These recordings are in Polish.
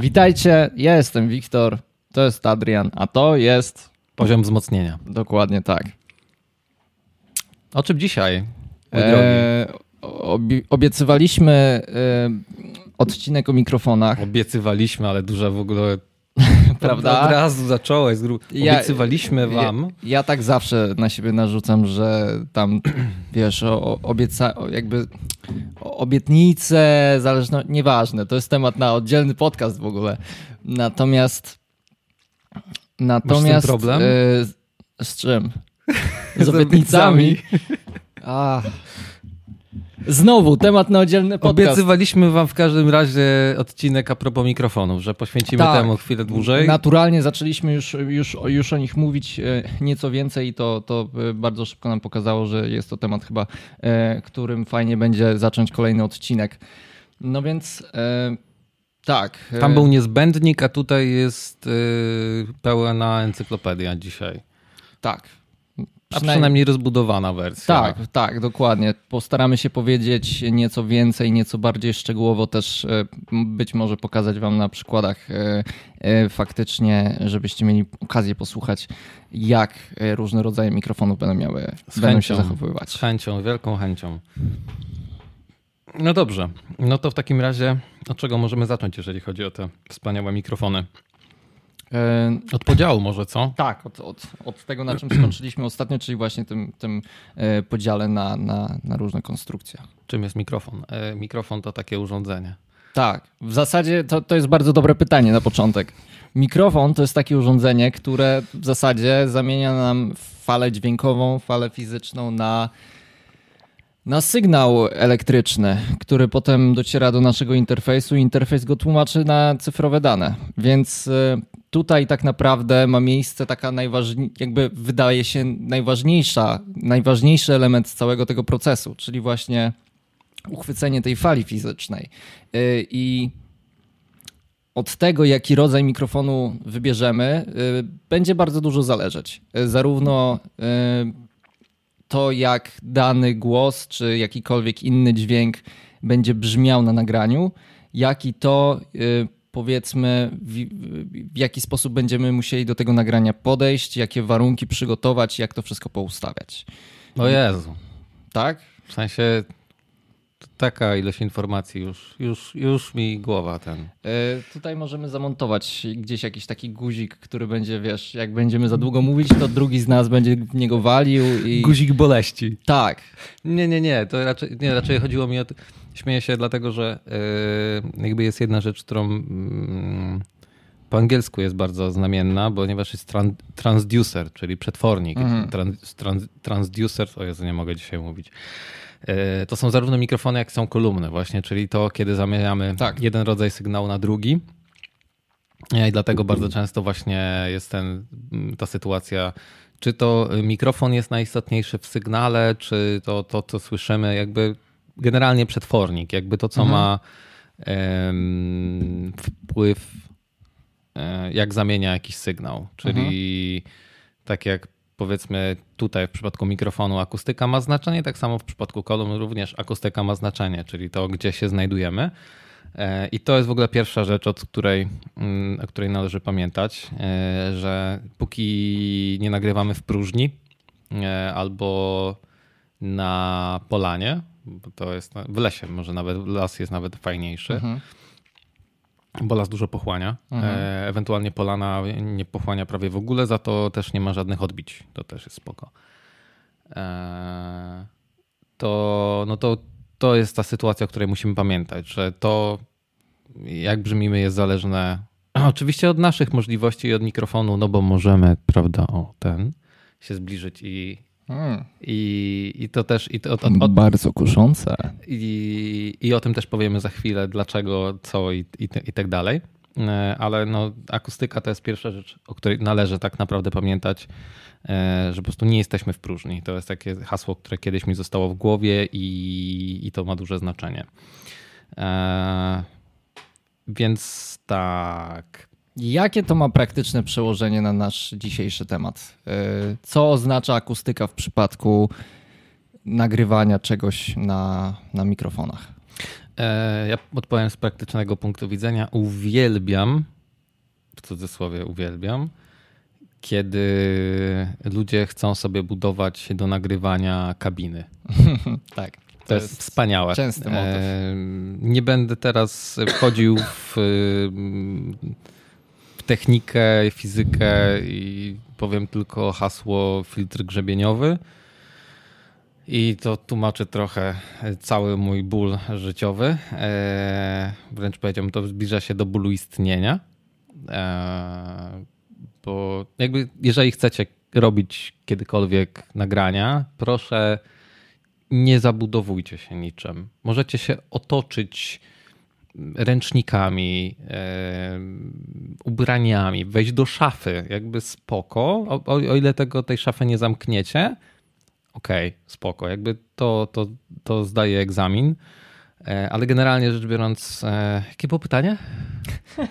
Witajcie, ja jestem Wiktor, to jest Adrian, a to jest Poziom wzmocnienia. dokładnie tak. O czym dzisiaj? E, obi- obiecywaliśmy e, odcinek o mikrofonach. Obiecywaliśmy, ale duża w ogóle. Prawda? Od razu zacząłeś. z gru- Ja- Obiecywaliśmy wam. Ja, ja tak zawsze na siebie narzucam, że tam, wiesz, o, obieca, o jakby obietnice, zależno, nieważne, to jest temat na oddzielny podcast w ogóle. Natomiast natomiast problem? e, z, z czym? Z obietnicami. Ach. Znowu temat na oddzielny podcast. Obiecywaliśmy wam w każdym razie odcinek a propos mikrofonów, że poświęcimy Tak. temu chwilę dłużej. Naturalnie zaczęliśmy już, już, już o nich mówić e, nieco więcej i to, to e, bardzo szybko nam pokazało, że jest to temat chyba, e, którym fajnie będzie zacząć kolejny odcinek. No więc tak. Tam był niezbędnik, a tutaj jest yy, pełna encyklopedia dzisiaj. Tak. A przynajmniej rozbudowana wersja. Tak, tak, dokładnie. Postaramy się powiedzieć nieco więcej, nieco bardziej szczegółowo też e, być może pokazać wam na przykładach e, e, faktycznie, żebyście mieli okazję posłuchać, jak różne rodzaje mikrofonów będą miały, Z będą się zachowywać. Z chęcią, wielką chęcią. No dobrze, no to w takim razie od czego możemy zacząć, jeżeli chodzi o te wspaniałe mikrofony? E, Od podziału może, co? Tak, od, od, od tego, na czym skończyliśmy ostatnio, czyli właśnie tym, tym e, podziale na, na, na różne konstrukcje. Czym jest mikrofon? E, mikrofon to takie urządzenie. Tak, w zasadzie to, to jest bardzo dobre pytanie na początek. Mikrofon to jest takie urządzenie, które w zasadzie zamienia nam falę dźwiękową, falę fizyczną na, na sygnał elektryczny, który potem dociera do naszego interfejsu i interfejs go tłumaczy na cyfrowe dane. Więc tutaj tak naprawdę ma miejsce taka najważniejsza, jakby wydaje się najważniejsza, najważniejszy element całego tego procesu, czyli właśnie uchwycenie tej fali fizycznej. Y, I od tego, jaki rodzaj mikrofonu wybierzemy, y, będzie bardzo dużo zależeć. Y, Zarówno to, jak dany głos czy jakikolwiek inny dźwięk będzie brzmiał na nagraniu, jak i to, powiedzmy, w, w jaki sposób będziemy musieli do tego nagrania podejść, jakie warunki przygotować, jak to wszystko poustawiać. O Jezu. Tak? W sensie taka ilość informacji już, już, już mi głowa ten. Y, Tutaj możemy zamontować gdzieś jakiś taki guzik, który będzie, wiesz, jak będziemy za długo mówić, to drugi z nas będzie w niego walił i... Guzik boleści. Tak. Nie, nie, nie. To raczej, nie, raczej chodziło mi o. Śmieję się dlatego, że yy, jakby jest jedna rzecz, którą mm, po angielsku jest bardzo znamienna, ponieważ jest tran, transducer, czyli przetwornik. Mhm. Trans, trans, transducer, o Jezu, nie mogę dzisiaj mówić. Yy, To są zarówno mikrofony, jak są kolumny właśnie, czyli to, kiedy zamieniamy Tak. jeden rodzaj sygnału na drugi. I dlatego bardzo często właśnie jest ten, ta sytuacja, czy to mikrofon jest najistotniejszy w sygnale, czy to, to co słyszymy, jakby generalnie przetwornik, jakby to, co Mhm. ma wpływ, e, jak zamienia jakiś sygnał. Czyli tak jak powiedzmy tutaj w przypadku mikrofonu akustyka ma znaczenie, tak samo w przypadku kolumn również akustyka ma znaczenie, czyli to, gdzie się znajdujemy. E, I to jest w ogóle pierwsza rzecz, od której, mm, o której należy pamiętać, e, że póki nie nagrywamy w próżni albo na polanie, to jest w lesie, może nawet las jest nawet fajniejszy, Mhm. bo las dużo pochłania. Mhm. E, Ewentualnie polana nie pochłania prawie w ogóle, za to też nie ma żadnych odbić. To też jest spoko. E, To, no to, to jest ta sytuacja, o której musimy pamiętać, że to jak brzmimy jest zależne oczywiście od naszych możliwości i od mikrofonu, no bo możemy, prawda, o ten się zbliżyć i, Mm. i, i to też i, to, od, od, Bardzo kuszące. i, I o tym też powiemy za chwilę, dlaczego, co i, i, i tak dalej. E, Ale no, akustyka to jest pierwsza rzecz, o której należy tak naprawdę pamiętać, e, że po prostu nie jesteśmy w próżni. To jest takie hasło, które kiedyś mi zostało w głowie i, i to ma duże znaczenie. E, Więc tak. Jakie to ma praktyczne przełożenie na nasz dzisiejszy temat? Y, Co oznacza akustyka w przypadku nagrywania czegoś na, na mikrofonach? E, ja odpowiem z praktycznego punktu widzenia. Uwielbiam, w cudzysłowie uwielbiam, kiedy ludzie chcą sobie budować do nagrywania kabiny. tak. To, to jest, jest wspaniałe. Częsty motyw. E, nie będę teraz wchodził w, w technikę, fizykę i powiem tylko hasło filtr grzebieniowy. I to tłumaczy trochę cały mój ból życiowy. E, wręcz powiedziałbym, to zbliża się do bólu istnienia. E, bo jakby, jeżeli chcecie robić kiedykolwiek nagrania, proszę nie zabudowujcie się niczym. Możecie się otoczyć ręcznikami, e, ubraniami, wejść do szafy, jakby spoko. O, o, o ile tego tej szafy nie zamkniecie, okej, okay, spoko. Jakby to, to, to zdaje egzamin. E, ale generalnie rzecz biorąc, e, jakie było pytanie?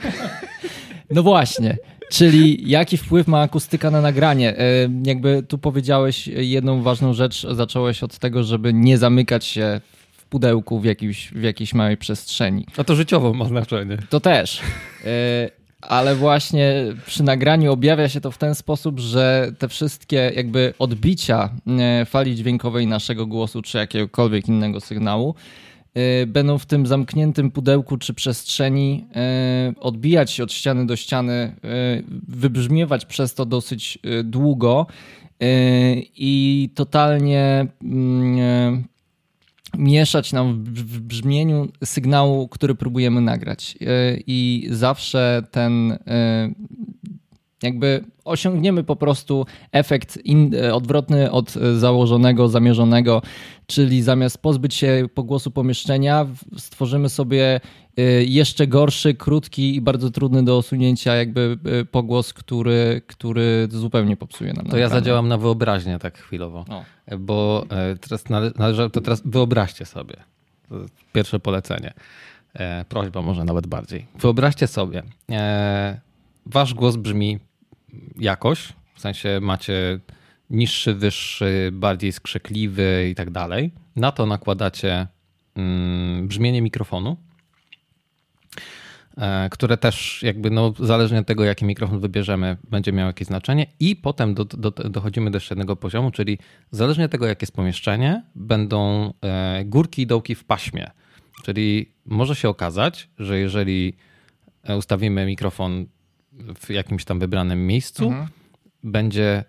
No właśnie. Czyli jaki wpływ ma akustyka na nagranie? Jakby tu powiedziałeś jedną ważną rzecz, zacząłeś od tego, żeby nie zamykać się pudełku w, jakimś, w jakiejś małej przestrzeni. A to życiowo ma znaczenie. To też. E, ale właśnie przy nagraniu objawia się to w ten sposób, że te wszystkie jakby odbicia e, fali dźwiękowej naszego głosu czy jakiegokolwiek innego sygnału Y, będą w tym zamkniętym pudełku czy przestrzeni odbijać się od ściany do ściany, wybrzmiewać przez to dosyć długo i totalnie mm, mieszać nam w brzmieniu sygnału, który próbujemy nagrać. I zawsze ten jakby osiągniemy po prostu efekt in, odwrotny od założonego, zamierzonego, czyli zamiast pozbyć się pogłosu pomieszczenia, stworzymy sobie y, jeszcze gorszy, krótki i bardzo trudny do osunięcia jakby y, pogłos, który, który zupełnie popsuje nam. To ja zadziałam na wyobraźnię tak chwilowo, o. bo e, teraz należy, to teraz wyobraźcie sobie, pierwsze polecenie, e, prośba może nawet bardziej. Wyobraźcie sobie, e, wasz głos brzmi jakoś, w sensie macie niższy, wyższy, bardziej skrzekliwy i tak dalej. Na to nakładacie mm, brzmienie mikrofonu, które też jakby no, zależnie od tego, jaki mikrofon wybierzemy, będzie miał jakieś znaczenie i potem do, do, dochodzimy do jeszcze jednego poziomu, czyli zależnie od tego, jakie jest pomieszczenie, będą e, górki i dołki w paśmie. Czyli może się okazać, że jeżeli e, ustawimy mikrofon w jakimś tam wybranym miejscu, mhm. będzie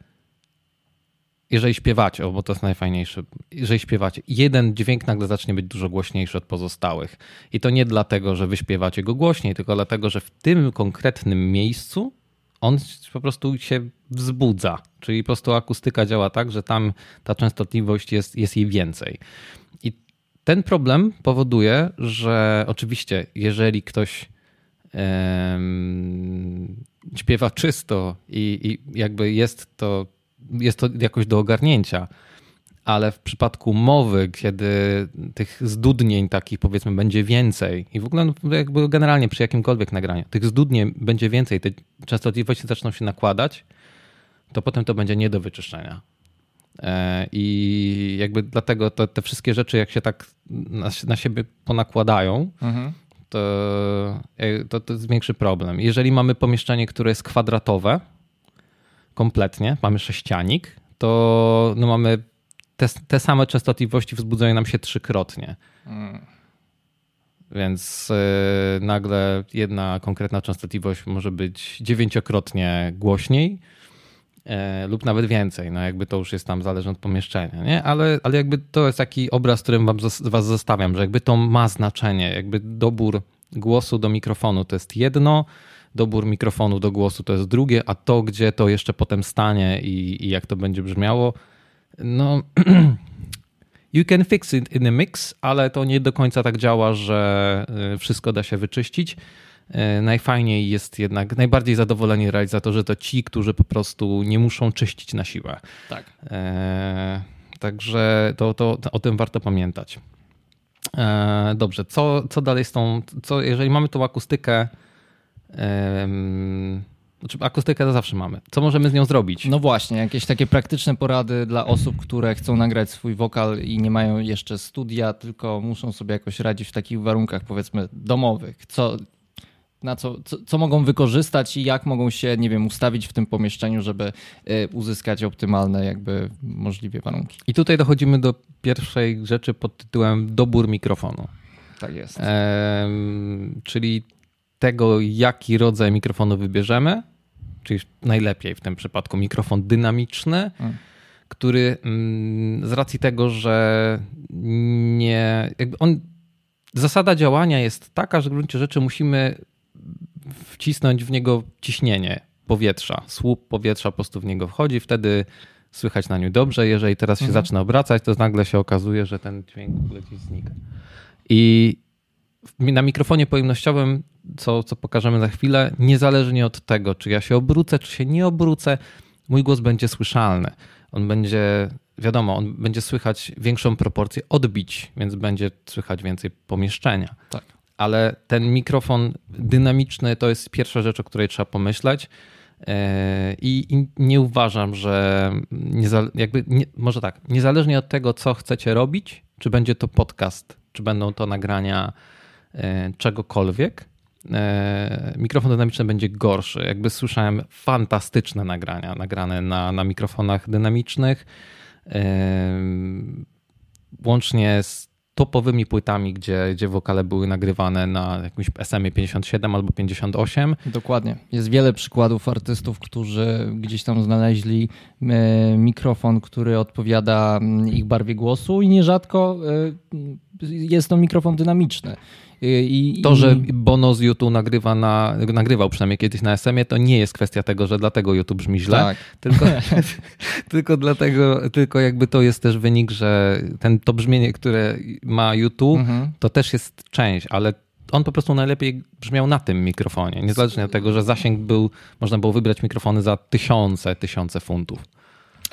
jeżeli śpiewacie, bo to jest najfajniejsze, jeżeli śpiewacie, jeden dźwięk nagle zacznie być dużo głośniejszy od pozostałych. I to nie dlatego, że wy śpiewacie go głośniej, tylko dlatego, że w tym konkretnym miejscu on po prostu się wzbudza. Czyli po prostu akustyka działa tak, że tam ta częstotliwość jest, jest jej więcej. I ten problem powoduje, że oczywiście, jeżeli ktoś śpiewa czysto i, i jakby jest to jest to jakoś do ogarnięcia. Ale w przypadku mowy, kiedy tych zdudnień takich powiedzmy będzie więcej i w ogóle no, jakby generalnie przy jakimkolwiek nagraniu, tych zdudnień będzie więcej, te częstotliwości zaczną się nakładać, to potem to będzie nie do wyczyszczenia. E, I jakby dlatego to, te wszystkie rzeczy, jak się tak na, na siebie ponakładają, mhm. to, e, to, to jest większy problem. Jeżeli mamy pomieszczenie, które jest kwadratowe, kompletnie, mamy sześcianik, to no mamy te, te same częstotliwości wzbudzają nam się trzykrotnie. Mm. Więc yy, nagle jedna konkretna częstotliwość może być dziewięciokrotnie głośniej yy, lub nawet więcej. No jakby to już jest tam zależne od pomieszczenia, nie? Ale, ale jakby to jest taki obraz, którym wam, was zostawiam, że jakby to ma znaczenie. Jakby dobór głosu do mikrofonu to jest jedno, dobór mikrofonu do głosu to jest drugie, a to, gdzie to jeszcze potem stanie i, i jak to będzie brzmiało, no. You can fix it in a mix, ale to nie do końca tak działa, że y, wszystko da się wyczyścić. Y, najfajniej jest jednak, najbardziej zadowoleni realizatorzy to ci, którzy po prostu nie muszą czyścić na siłę. Tak. E, także to, to, to, o tym warto pamiętać. E, dobrze, co, co dalej z tą, co, jeżeli mamy tą akustykę Znaczy, akustykę to zawsze mamy. Co możemy z nią zrobić? No właśnie, jakieś takie praktyczne porady dla osób, które chcą nagrać swój wokal i nie mają jeszcze studia, tylko muszą sobie jakoś radzić w takich warunkach, powiedzmy, domowych. Co, na co, co, co, mogą wykorzystać i jak mogą się, nie wiem, ustawić w tym pomieszczeniu, żeby y, uzyskać optymalne jakby możliwie warunki. I tutaj dochodzimy do pierwszej rzeczy pod tytułem dobór mikrofonu. Tak jest. czyli tego, jaki rodzaj mikrofonu wybierzemy, czyli najlepiej w tym przypadku mikrofon dynamiczny, hmm. który mm, z racji tego, że nie. on, zasada działania jest taka, że w gruncie rzeczy musimy wcisnąć w niego ciśnienie powietrza. Słup powietrza po prostu w niego wchodzi, wtedy słychać na nim dobrze. Jeżeli teraz się mhm. zaczyna obracać, to nagle się okazuje, że ten dźwięk leci znika. I na mikrofonie pojemnościowym, co, co pokażemy za chwilę, niezależnie od tego, czy ja się obrócę, czy się nie obrócę, mój głos będzie słyszalny. On będzie, wiadomo, on będzie słychać większą proporcję odbić, więc będzie słychać więcej pomieszczenia. Tak. Ale ten mikrofon dynamiczny to jest pierwsza rzecz, o której trzeba pomyśleć. E, I, nie uważam, że jakby nie, może tak, niezależnie od tego, co chcecie robić, czy będzie to podcast, czy będą to nagrania czegokolwiek, e, mikrofon dynamiczny będzie gorszy. Jakby słyszałem fantastyczne nagrania, nagrane na, na mikrofonach dynamicznych, e, łącznie z topowymi płytami, gdzie, gdzie wokale były nagrywane na jakimś SM-ie 57 albo 58. Dokładnie. Jest wiele przykładów artystów, którzy gdzieś tam znaleźli mikrofon, który odpowiada mm, ich barwie głosu i nierzadko jest to mikrofon dynamiczny. I, to, że Bono z YouTube nagrywa na, nagrywał przynajmniej kiedyś na SM-ie, to nie jest kwestia tego, że dlatego YouTube brzmi źle, tak. tylko, tylko dlatego, tylko jakby to jest też wynik, że ten, to brzmienie, które ma YouTube, mhm. to też jest część, ale on po prostu najlepiej brzmiał na tym mikrofonie, niezależnie od tego, że zasięg był, można było wybrać mikrofony za tysiące, tysiące funtów.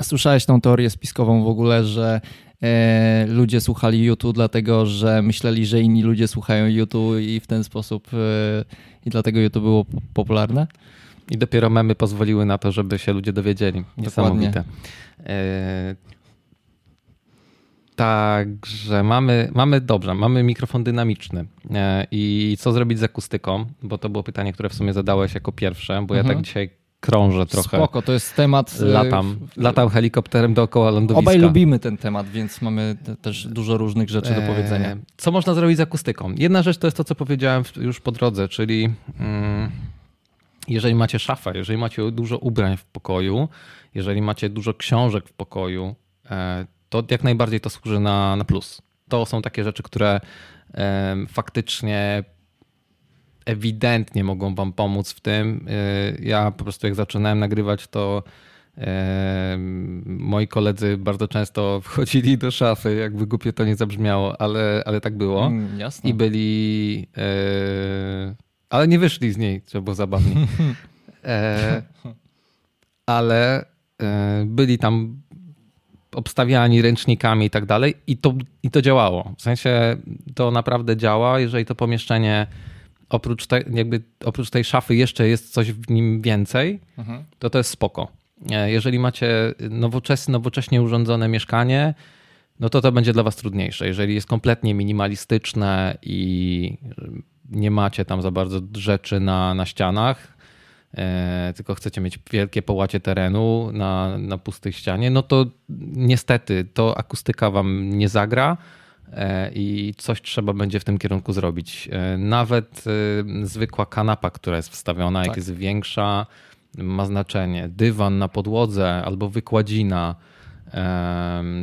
Słyszałeś tą teorię spiskową w ogóle, że ludzie słuchali YouTube dlatego, że myśleli, że inni ludzie słuchają YouTube i w ten sposób e, i dlatego YouTube było popularne? I dopiero memy pozwoliły na to, żeby się ludzie dowiedzieli. Niesamowite. E, Także mamy, mamy dobrze, mamy mikrofon dynamiczny. E, I co zrobić z akustyką? Bo to było pytanie, które w sumie zadałeś jako pierwsze, bo mhm. ja tak dzisiaj krążę trochę. Spoko, to jest temat. Y, latam, latam helikopterem dookoła lądowiska. Obaj lubimy ten temat, więc mamy też dużo różnych rzeczy do eee, powiedzenia. Co można zrobić z akustyką? Jedna rzecz to jest to, co powiedziałem już po drodze, czyli mm, jeżeli macie szafę, jeżeli macie dużo ubrań w pokoju, jeżeli macie dużo książek w pokoju, e, to jak najbardziej to służy na, na plus. To są takie rzeczy, które faktycznie ewidentnie mogą wam pomóc w tym. Y, ja po prostu jak zaczynałem nagrywać, to moi koledzy bardzo często wchodzili do szafy, jakby głupie to nie zabrzmiało, ale, ale tak było. Mm, jasne. I byli. E, ale nie wyszli z niej, co było zabawnie. E, ale e, byli tam obstawiani ręcznikami i tak dalej, i to, i to działało. W sensie to naprawdę działa, jeżeli to pomieszczenie oprócz, te, jakby, oprócz tej szafy jeszcze jest coś w nim więcej, mhm. to to jest spoko. E, jeżeli macie nowoczesne, nowocześnie urządzone mieszkanie, no to to będzie dla was trudniejsze. Jeżeli jest kompletnie minimalistyczne i nie macie tam za bardzo rzeczy na, na ścianach, e, tylko chcecie mieć wielkie połacie terenu na, na pustej ścianie, no to niestety to akustyka wam nie zagra i coś trzeba będzie w tym kierunku zrobić. E, nawet e, zwykła kanapa, która jest wstawiona, tak. jak jest większa, ma znaczenie. Dywan na podłodze albo wykładzina.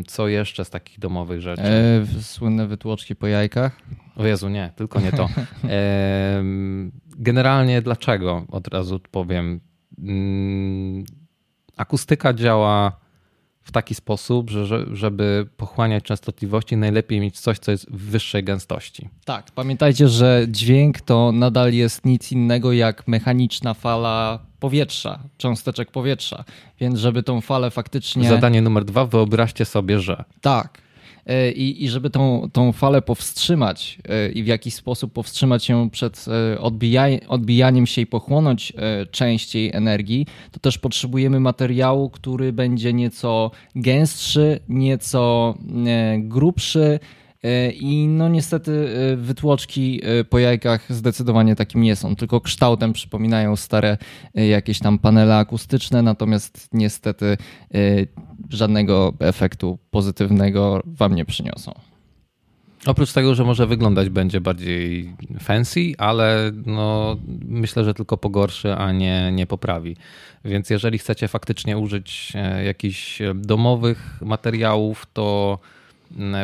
Co jeszcze z takich domowych rzeczy? E, słynne wytłoczki po jajkach? O Jezu, nie, tylko nie to. Generalnie dlaczego? Od razu powiem. Mm, akustyka działa w taki sposób, że, żeby pochłaniać częstotliwości, najlepiej mieć coś, co jest w wyższej gęstości. Tak, pamiętajcie, że dźwięk to nadal jest nic innego jak mechaniczna fala powietrza, cząsteczek powietrza. Więc żeby tą falę faktycznie. Zadanie numer dwa, wyobraźcie sobie, że. Tak. E, i, i żeby tą, tą falę powstrzymać e, i w jakiś sposób powstrzymać ją przed odbijaj, odbijaniem się i pochłonąć częściej energii, to też potrzebujemy materiału, który będzie nieco gęstszy, nieco grubszy, E, I no niestety e, wytłoczki e, po jajkach zdecydowanie takim nie są, tylko kształtem przypominają stare jakieś tam panele akustyczne, natomiast niestety żadnego efektu pozytywnego wam nie przyniosą. Oprócz tego, że może wyglądać będzie bardziej fancy, ale no, myślę, że tylko pogorszy, a nie, nie poprawi. Więc jeżeli chcecie faktycznie użyć jakichś domowych materiałów, to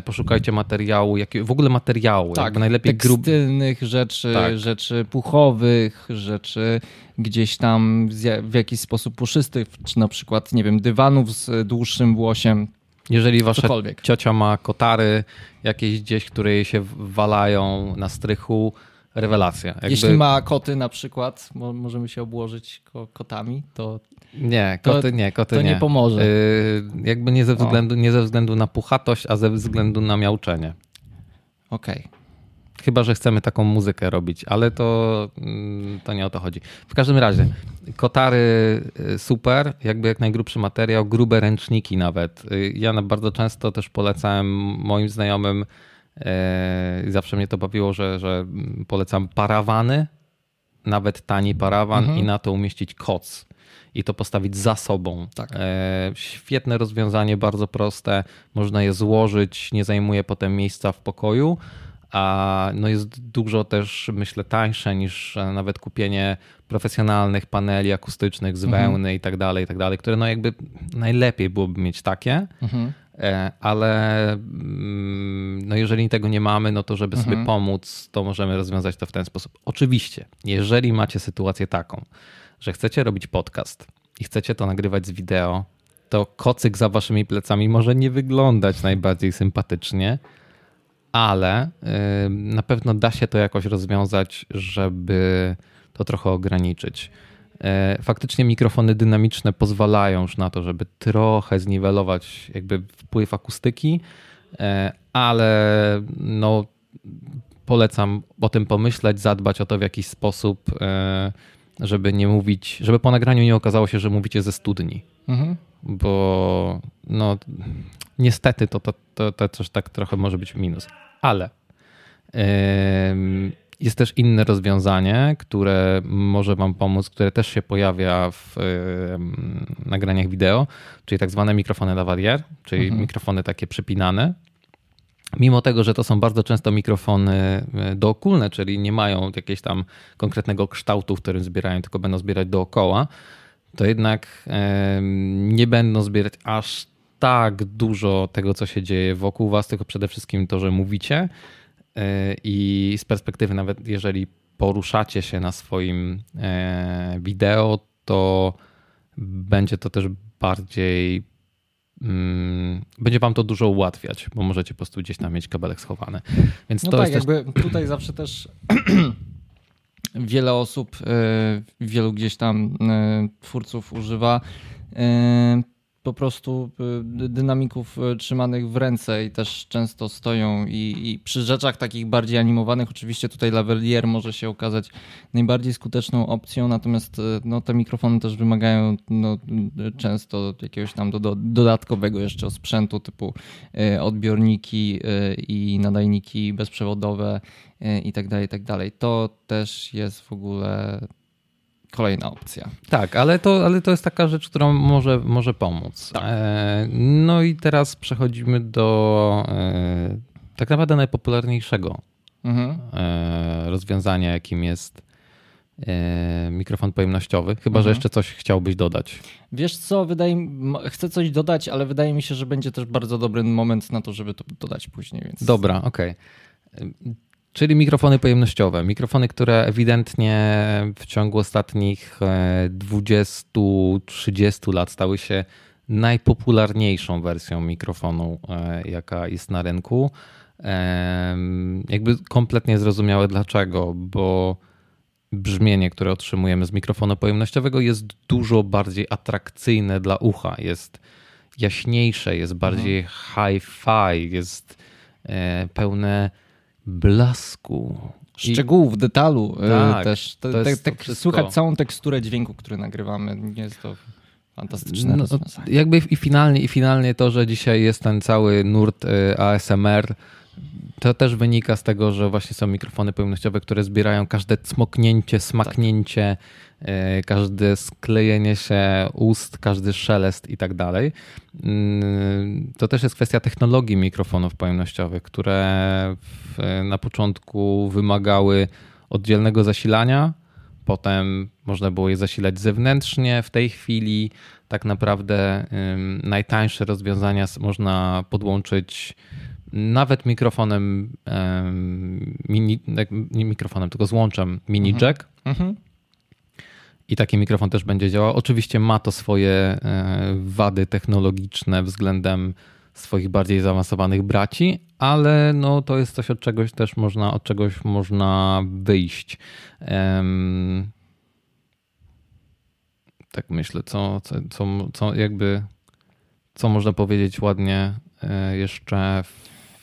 poszukajcie materiału, jakie, w ogóle materiału, tak, najlepiej tekstylnych grub... rzeczy, tak. rzeczy puchowych, rzeczy gdzieś tam w jakiś sposób puszystych, czy na przykład, nie wiem, dywanów z dłuższym włosiem. Jeżeli wasza Cokolwiek. ciocia ma kotary jakieś gdzieś, które jej się walają na strychu, rewelacja. Jakby... Jeśli ma koty na przykład, możemy się obłożyć kotami, to nie, koty to, nie, koty to nie. nie pomoże. Yy, jakby nie ze, względu, nie ze względu na puchatość, a ze względu na miauczenie. Okej. Okay. Chyba, że chcemy taką muzykę robić, ale to, mm, to nie o to chodzi. W każdym razie, kotary y, super, jakby jak najgrubszy materiał, grube ręczniki nawet. Y, ja bardzo często też polecałem moim znajomym, zawsze mnie to bawiło, że, że polecam parawany, nawet tani parawan mhm. i na to umieścić koc i to postawić za sobą. Tak. E, świetne rozwiązanie, bardzo proste. Można je złożyć, nie zajmuje potem miejsca w pokoju. A no jest dużo też, myślę, tańsze niż nawet kupienie profesjonalnych paneli akustycznych z mhm. wełny i tak dalej, i tak dalej, które no jakby najlepiej byłoby mieć takie. Mhm e, ale mm, no jeżeli tego nie mamy, no to żeby mhm. sobie pomóc, to możemy rozwiązać to w ten sposób. Oczywiście, jeżeli macie sytuację taką, że chcecie robić podcast i chcecie to nagrywać z wideo, to kocyk za waszymi plecami może nie wyglądać najbardziej sympatycznie, ale na pewno da się to jakoś rozwiązać, żeby to trochę ograniczyć. E, faktycznie mikrofony dynamiczne pozwalają już na to, żeby trochę zniwelować jakby wpływ akustyki, e, ale no polecam o tym pomyśleć, zadbać o to w jakiś sposób, e, żeby nie mówić, żeby po nagraniu nie okazało się, że mówicie ze studni. Mhm. Bo no niestety to, to, to, to też tak trochę może być minus. Ale yy, jest też inne rozwiązanie, które może Wam pomóc, które też się pojawia w yy, nagraniach wideo, czyli tak zwane mikrofony lavalier, czyli mhm. mikrofony takie przypinane, Mimo tego, że to są bardzo często mikrofony e, dookulne, czyli nie mają jakiegoś tam konkretnego kształtu, w którym zbierają, tylko będą zbierać dookoła, to jednak nie będą zbierać aż tak dużo tego, co się dzieje wokół was, tylko przede wszystkim to, że mówicie i z perspektywy nawet jeżeli poruszacie się na swoim e, wideo, to będzie to też bardziej Mm, będzie wam to dużo ułatwiać, bo możecie po prostu gdzieś tam mieć kabelek schowany. Więc no to tak, jest jakby też... tutaj zawsze też wiele osób, e, wielu gdzieś tam e, twórców używa e, po prostu y, dynamików y, trzymanych w ręce i też często stoją i, i, przy rzeczach takich bardziej animowanych oczywiście tutaj lavalier może się okazać najbardziej skuteczną opcją, natomiast y, no, te mikrofony też wymagają no, często jakiegoś tam do, do, dodatkowego jeszcze sprzętu typu odbiorniki i nadajniki bezprzewodowe i tak dalej, i tak dalej. To też jest w ogóle kolejna opcja. Tak, ale to, ale to jest taka rzecz, która może, może pomóc. Tak. E, no i teraz przechodzimy do e, tak naprawdę najpopularniejszego mhm. E, rozwiązania, jakim jest mikrofon pojemnościowy. Chyba, mhm. że jeszcze coś chciałbyś dodać. Wiesz co, wydaje mi, chcę coś dodać, ale wydaje mi się, że będzie też bardzo dobry moment na to, żeby to dodać później. Więc... Dobra, okej. Okay. Czyli mikrofony pojemnościowe. Mikrofony, które ewidentnie w ciągu ostatnich 20-30 e, lat stały się najpopularniejszą wersją mikrofonu, e, jaka jest na rynku. Jakby kompletnie zrozumiałe dlaczego, bo brzmienie, które otrzymujemy z mikrofonu pojemnościowego jest dużo bardziej atrakcyjne dla ucha. Jest jaśniejsze, jest bardziej mhm. hi-fi, jest e, pełne blasku. Szczegółów, detalu tak, też. Te, te, te, słuchać całą teksturę dźwięku, który nagrywamy. Jest to fantastyczne no, Jakby i finalnie, i finalnie to, że dzisiaj jest ten cały nurt ASMR, to też wynika z tego, że właśnie są mikrofony pojemnościowe, które zbierają każde cmoknięcie, smaknięcie, tak. Każde sklejenie się ust, każdy szelest i tak dalej. Mm, to też jest kwestia technologii mikrofonów pojemnościowych, które na początku wymagały oddzielnego zasilania, potem można było je zasilać zewnętrznie. W tej chwili tak naprawdę najtańsze rozwiązania można podłączyć nawet mikrofonem, mini, nie mikrofonem, tylko złączem mini mhm. jack. Mhm. I taki mikrofon też będzie działał. Oczywiście ma to swoje e, wady technologiczne względem swoich bardziej zaawansowanych braci, ale no to jest coś od czegoś też można, od czegoś można wyjść. Tak myślę, co, co, co, jakby co można powiedzieć ładnie e, jeszcze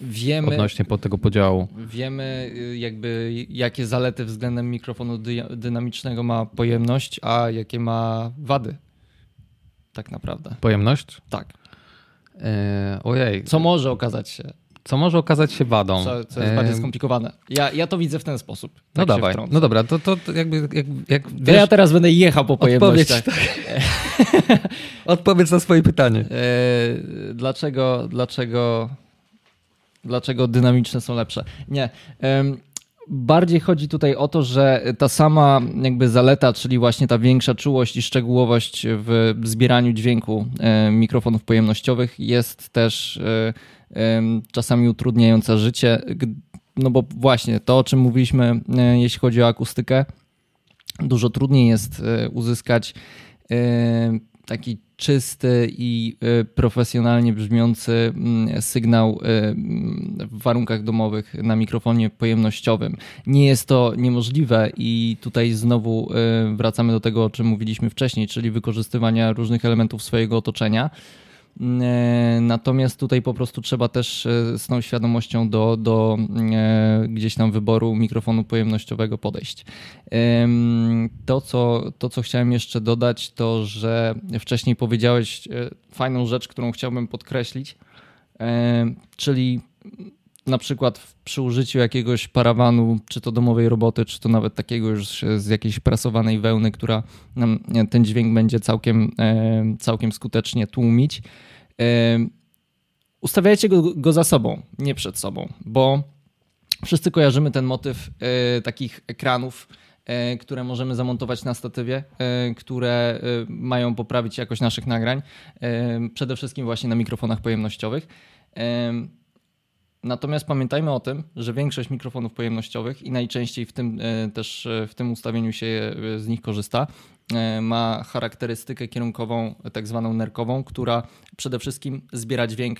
wiemy, odnośnie po tego podziału. Wiemy y, jakby jakie zalety względem mikrofonu dynamicznego ma pojemność, a jakie ma wady. Tak naprawdę. Pojemność? Tak. E, ojej. Co może okazać się co może okazać się wadą. Co, co jest bardziej skomplikowane. Ja, ja to widzę w ten sposób. No tak dawaj, no dobra, to, to, jakby... Jak, jak wiesz, to ja teraz będę jechał po pojemnościach. Odpowiedź, tak. odpowiedz na swoje pytanie. E, dlaczego, dlaczego dlaczego dynamiczne są lepsze. Nie. Bardziej chodzi tutaj o to, że ta sama jakby zaleta, czyli właśnie ta większa czułość i szczegółowość w zbieraniu dźwięku mikrofonów pojemnościowych jest też e, czasami utrudniająca życie. No bo właśnie to, o czym mówiliśmy, e, jeśli chodzi o akustykę, dużo trudniej jest e, uzyskać taki czysty i y, profesjonalnie brzmiący mm, sygnał y, mm, w warunkach domowych na mikrofonie pojemnościowym. Nie jest to niemożliwe i tutaj znowu y, wracamy do tego, o czym mówiliśmy wcześniej, czyli wykorzystywania różnych elementów swojego otoczenia. E, natomiast tutaj po prostu trzeba też e, z tą świadomością do, do e, gdzieś tam wyboru mikrofonu pojemnościowego podejść. To co, to, co chciałem jeszcze dodać, to że wcześniej powiedziałeś fajną rzecz, którą chciałbym podkreślić, czyli na przykład przy użyciu jakiegoś parawanu, czy to domowej roboty, czy to nawet takiego już z jakiejś prasowanej wełny, która nam ten dźwięk będzie całkiem, e, całkiem skutecznie tłumić. E, ustawiajcie go, go za sobą, nie przed sobą, bo wszyscy kojarzymy ten motyw e, takich ekranów, które możemy zamontować na statywie, które mają poprawić jakość naszych nagrań, przede wszystkim właśnie na mikrofonach pojemnościowych. Natomiast pamiętajmy o tym, że większość mikrofonów pojemnościowych i najczęściej w tym e, też e, w tym ustawieniu się e, z nich korzysta, ma charakterystykę kierunkową, tak zwaną nerkową, która przede wszystkim zbiera dźwięk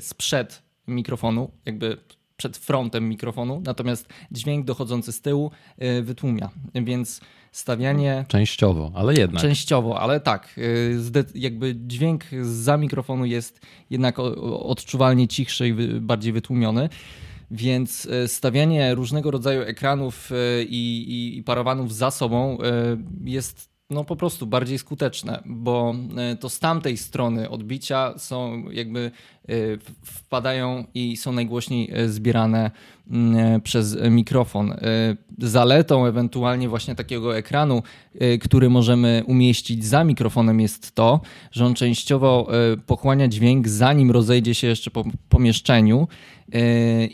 sprzed mikrofonu, jakby przed frontem mikrofonu, natomiast dźwięk dochodzący z tyłu wytłumia. Więc stawianie. Częściowo, ale jednak. Częściowo, ale tak. Y, jakby dźwięk za mikrofonu jest jednak odczuwalnie cichszy i bardziej wytłumiony. Więc y, stawianie różnego rodzaju ekranów y, i, i, i parawanów za sobą jest no po prostu bardziej skuteczne, bo to z tamtej strony odbicia są jakby wpadają i są najgłośniej zbierane Mm, przez mikrofon. E, zaletą ewentualnie właśnie takiego ekranu, e, który możemy umieścić za mikrofonem jest to, że on częściowo e, pochłania dźwięk zanim rozejdzie się jeszcze po pomieszczeniu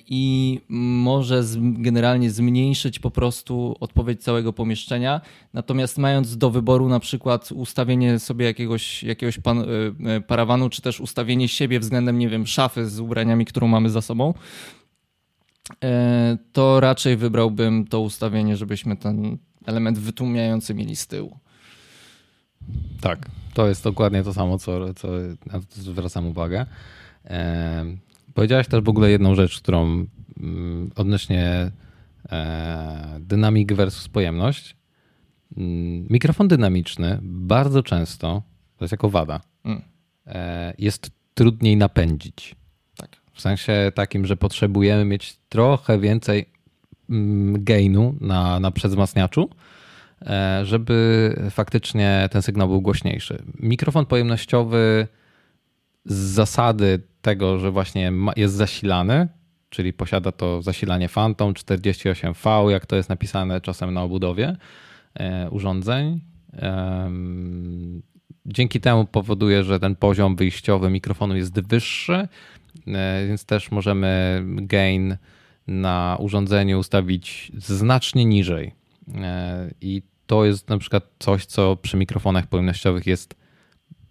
i może generalnie zmniejszyć po prostu odpowiedź całego pomieszczenia. Natomiast mając do wyboru na przykład ustawienie sobie jakiegoś, jakiegoś pan, parawanu, czy też ustawienie siebie względem, nie wiem, szafy z ubraniami, którą mamy za sobą, E, to raczej wybrałbym to ustawienie, żebyśmy ten element wytłumiający mieli z tyłu. Tak, to jest dokładnie to samo, co, co na to zwracam uwagę. E, powiedziałeś też w ogóle jedną rzecz, którą mm, odnośnie e, dynamik versus pojemność. Mm, mikrofon dynamiczny bardzo często, to jest jako wada, mm. e, jest trudniej napędzić. W sensie takim, że potrzebujemy mieć trochę więcej mm, gainu na, na przedwzmacniaczu, e, żeby faktycznie ten sygnał był głośniejszy. Mikrofon pojemnościowy z zasady tego, że właśnie jest zasilany, czyli posiada to zasilanie Phantom 48V, jak to jest napisane czasem na obudowie e, urządzeń. Dzięki temu powoduje, że ten poziom wyjściowy mikrofonu jest wyższy, więc też możemy gain na urządzeniu ustawić znacznie niżej. E, I to jest na przykład coś, co przy mikrofonach pojemnościowych jest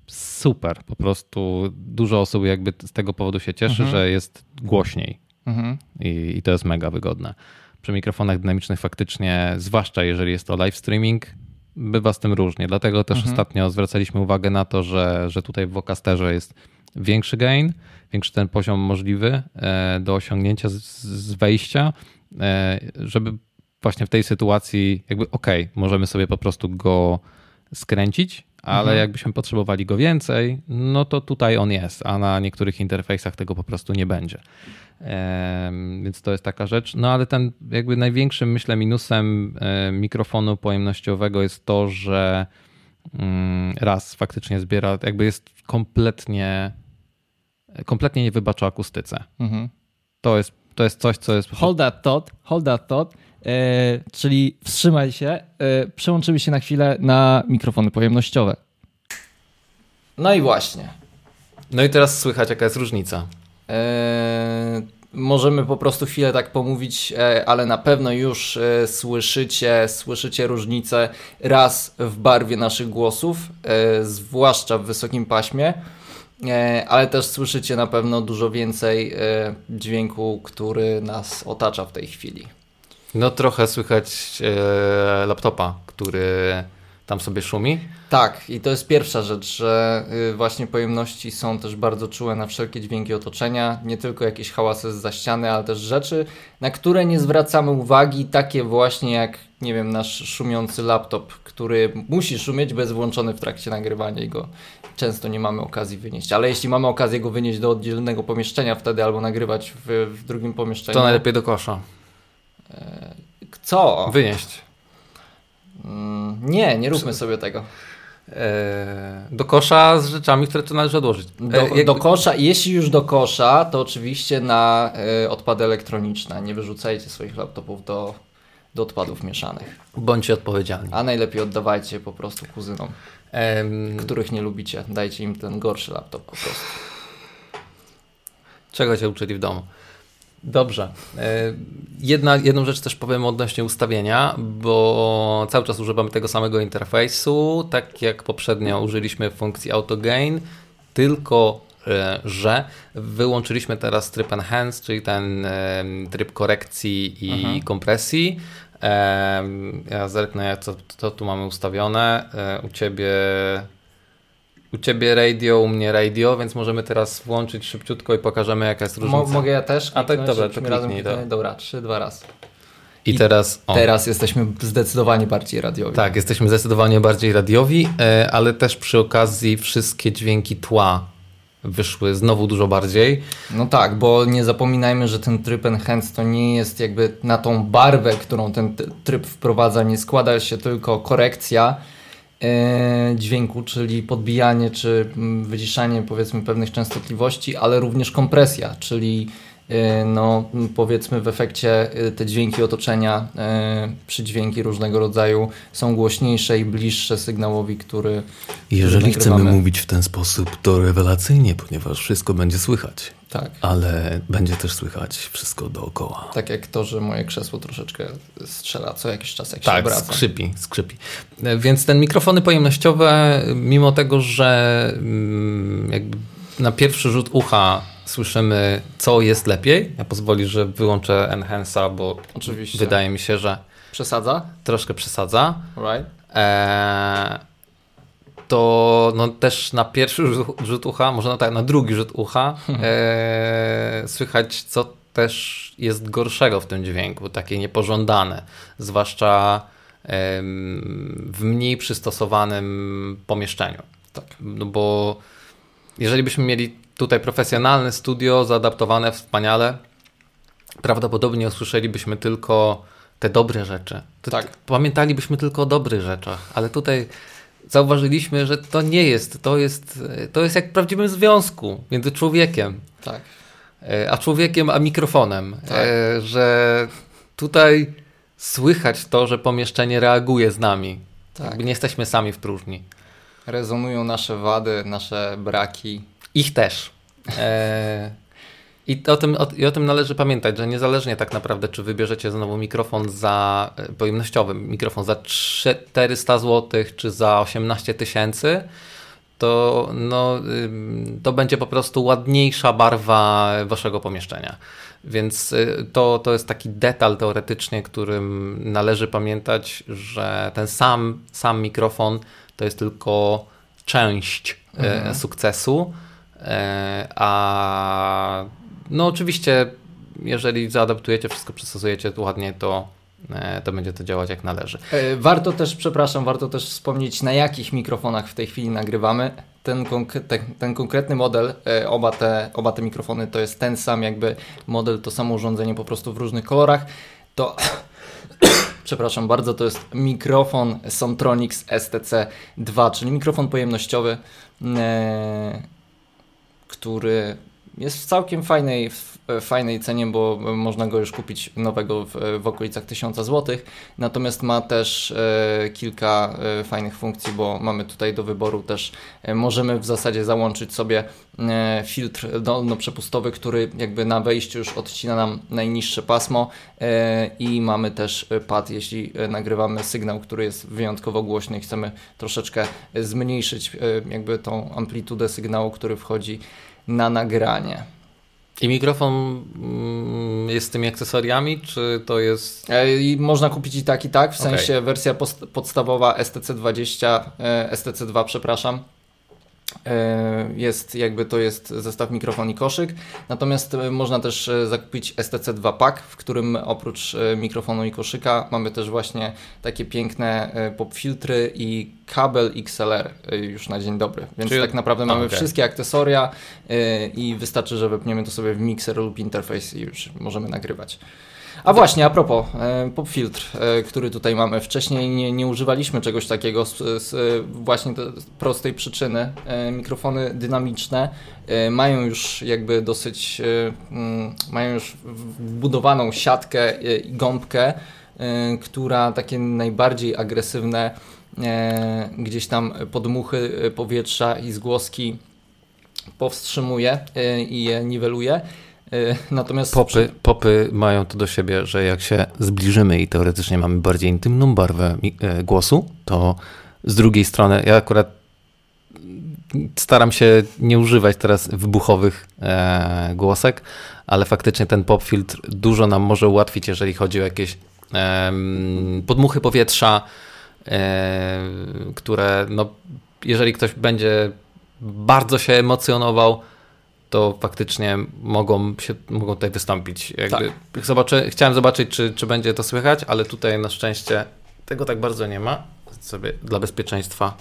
super. Po prostu dużo osób jakby z tego powodu się cieszy, mhm. że jest głośniej. Mhm. I, I to jest mega wygodne. Przy mikrofonach dynamicznych faktycznie, zwłaszcza jeżeli jest to live streaming, bywa z tym różnie. Dlatego też mhm. ostatnio zwracaliśmy uwagę na to, że, że tutaj w Vocasterze jest większy gain, większy ten poziom możliwy e, do osiągnięcia z, wejścia, e, żeby właśnie w tej sytuacji jakby ok, możemy sobie po prostu go skręcić, ale mhm. jakbyśmy potrzebowali go więcej, no to tutaj on jest, a na niektórych interfejsach tego po prostu nie będzie. Więc to jest taka rzecz. No ale ten jakby największym, myślę, minusem e, mikrofonu pojemnościowego jest to, że raz faktycznie zbiera, jakby jest kompletnie, kompletnie nie wybacza akustyce. Mhm. To, jest, to jest coś, co jest. Hold that thought, hold that thought. E, czyli wstrzymaj się, e, przełączymy się na chwilę na mikrofony pojemnościowe. No i właśnie. No i teraz słychać, jaka jest różnica. E, możemy po prostu chwilę tak pomówić, e, ale na pewno już e, słyszycie, słyszycie różnicę raz w barwie naszych głosów, zwłaszcza w wysokim paśmie, ale też słyszycie na pewno dużo więcej dźwięku, który nas otacza w tej chwili. No trochę słychać laptopa, który tam sobie szumi. Tak, i to jest pierwsza rzecz, że y, właśnie pojemności są też bardzo czułe na wszelkie dźwięki otoczenia, nie tylko jakieś hałasy z ściany, ale też rzeczy, na które nie zwracamy uwagi, takie właśnie jak, nie wiem, nasz szumiący laptop, który musi szumieć, bez włączony w trakcie nagrywania i go często nie mamy okazji wynieść. Ale jeśli mamy okazję go wynieść do oddzielnego pomieszczenia wtedy albo nagrywać w, w drugim pomieszczeniu... To najlepiej do kosza. E, co? Wynieść. Mm, nie, nie róbmy sobie tego. E, do kosza z rzeczami, które tu należy odłożyć. Do, e, do kosza, jeśli już do kosza, to oczywiście na e, odpady elektroniczne. Nie wyrzucajcie swoich laptopów do, do odpadów mieszanych. Bądźcie odpowiedzialni. A najlepiej oddawajcie po prostu kuzynom, których nie lubicie. Dajcie im ten gorszy laptop po prostu. Czego cię uczyli w domu? Dobrze. E, jedna, jedną rzecz też powiem odnośnie ustawienia, bo cały czas używamy tego samego interfejsu, tak jak poprzednio użyliśmy funkcji AutoGain, tylko e, że wyłączyliśmy teraz tryb Enhance, czyli ten e, tryb korekcji i mhm. kompresji. Ja zerknę, co, co tu mamy ustawione. U Ciebie u ciebie radio, u mnie radio, więc możemy teraz włączyć szybciutko i pokażemy jaka jest różnica. Mo mogę ja też? A tak, dobra, to kliknij to. Dobra, trzy, dwa raz. I, I teraz. O. Teraz jesteśmy zdecydowanie bardziej radiowi. Tak, jesteśmy zdecydowanie bardziej radiowi, e, ale też przy okazji wszystkie dźwięki tła wyszły znowu dużo bardziej. No tak, bo nie zapominajmy, że ten tryb Enhance to nie jest jakby na tą barwę, którą ten tryb wprowadza, nie składa się tylko korekcja dźwięku, czyli podbijanie czy mm, wyciszanie powiedzmy pewnych częstotliwości, ale również kompresja, czyli e, no, powiedzmy w efekcie e, te dźwięki otoczenia, przydźwięki różnego rodzaju są głośniejsze i bliższe sygnałowi, który. Jeżeli chcemy mówić w ten sposób, to rewelacyjnie, ponieważ wszystko będzie słychać. Tak. Ale będzie też słychać wszystko dookoła. Tak jak to, że moje krzesło troszeczkę strzela co jakiś czas, jak tak, się obraca. skrzypi, skrzypi. Więc ten mikrofony pojemnościowe, mimo tego, że mm, jakby na pierwszy rzut ucha słyszymy, co jest lepiej, ja pozwoli, że wyłączę Enhance'a, bo Oczywiście. wydaje mi się, że Przesadza? Troszkę przesadza. Right. Eee, to no, też na pierwszy rzut ucha, może na, tak, na drugi rzut ucha e, słychać, co też jest gorszego w tym dźwięku, takie niepożądane, zwłaszcza w mniej przystosowanym pomieszczeniu. Tak. No bo jeżeli byśmy mieli tutaj profesjonalne studio, zaadaptowane wspaniale. Prawdopodobnie usłyszelibyśmy tylko te dobre rzeczy. Tak. Pamiętalibyśmy tylko o dobrych rzeczach, ale tutaj zauważyliśmy, że to nie jest. To jest, to jest jak w prawdziwym związku między człowiekiem. Tak. A człowiekiem, a mikrofonem. Tak. E, że tutaj słychać to, że pomieszczenie reaguje z nami. Tak. Jakby nie jesteśmy sami w próżni. Rezonują nasze wady, nasze braki. Ich też. E, I o tym, o, I o tym należy pamiętać, że niezależnie tak naprawdę, czy wybierzecie znowu mikrofon za e, pojemnościowy, mikrofon za 400 zł, czy za 18 tysięcy, to, no, to będzie po prostu ładniejsza barwa waszego pomieszczenia. Więc y, to, to jest taki detal teoretycznie, którym należy pamiętać, że ten sam, sam mikrofon to jest tylko część y, mhm. sukcesu, a no oczywiście jeżeli zaadaptujecie wszystko, przystosujecie to ładnie, to to będzie to działać jak należy. E, warto też, przepraszam, warto też wspomnieć, na jakich mikrofonach w tej chwili nagrywamy. Ten, ten, ten, konkretny model, e, oba te, oba te mikrofony to jest ten sam jakby model, to samo urządzenie po prostu w różnych kolorach, to przepraszam bardzo, to jest mikrofon Sontronics STC2, czyli mikrofon pojemnościowy, e, który jest w całkiem fajnej, fajnej cenie, bo można go już kupić nowego w, w okolicach 1000 zł. Natomiast ma też e, kilka e, fajnych funkcji, bo mamy tutaj do wyboru też, e, możemy w zasadzie załączyć sobie e, filtr dolno-przepustowy, który jakby na wejściu już odcina nam najniższe pasmo e, i mamy też pad, jeśli e, nagrywamy sygnał, który jest wyjątkowo głośny i chcemy troszeczkę zmniejszyć jakby tą amplitudę sygnału, który wchodzi na nagranie. I mikrofon mm, jest z tymi akcesoriami, czy to jest. E, I można kupić i tak, i tak. W okay. sensie wersja podstawowa STC20, e, STC2, przepraszam, jest jakby to jest zestaw mikrofon i koszyk. Natomiast e, można też e, zakupić STC2 Pack, w którym oprócz mikrofonu i koszyka mamy też właśnie takie piękne pop filtry i kabel XLR już na dzień dobry. Więc Czyli... tak naprawdę mamy okay. wszystkie akcesoria i wystarczy, że wepniemy to sobie w mixer lub interfejs i już możemy nagrywać. A właśnie, a propos, e, popfiltr, e, który tutaj mamy. Wcześniej nie, nie używaliśmy czegoś takiego z, z właśnie z prostej przyczyny. E, mikrofony dynamiczne mają już jakby dosyć, mm, mają już wbudowaną siatkę i gąbkę, która takie najbardziej agresywne gdzieś tam podmuchy powietrza i zgłoski powstrzymuje i je niweluje. E, natomiast popy, popy mają to do siebie, że jak się zbliżymy i teoretycznie mamy bardziej intymną barwę e, głosu, to z drugiej strony ja akurat staram się nie używać teraz wybuchowych e, głosek, ale faktycznie ten pop filtr dużo nam może ułatwić, jeżeli chodzi o jakieś podmuchy powietrza, e, które no, jeżeli ktoś będzie bardzo się emocjonował, to faktycznie mogą, się, mogą tutaj wystąpić. Jakby tak. zobaczy, chciałem zobaczyć, czy, czy będzie to słychać, ale tutaj na szczęście tego tak bardzo nie ma. Sobie dla bezpieczeństwa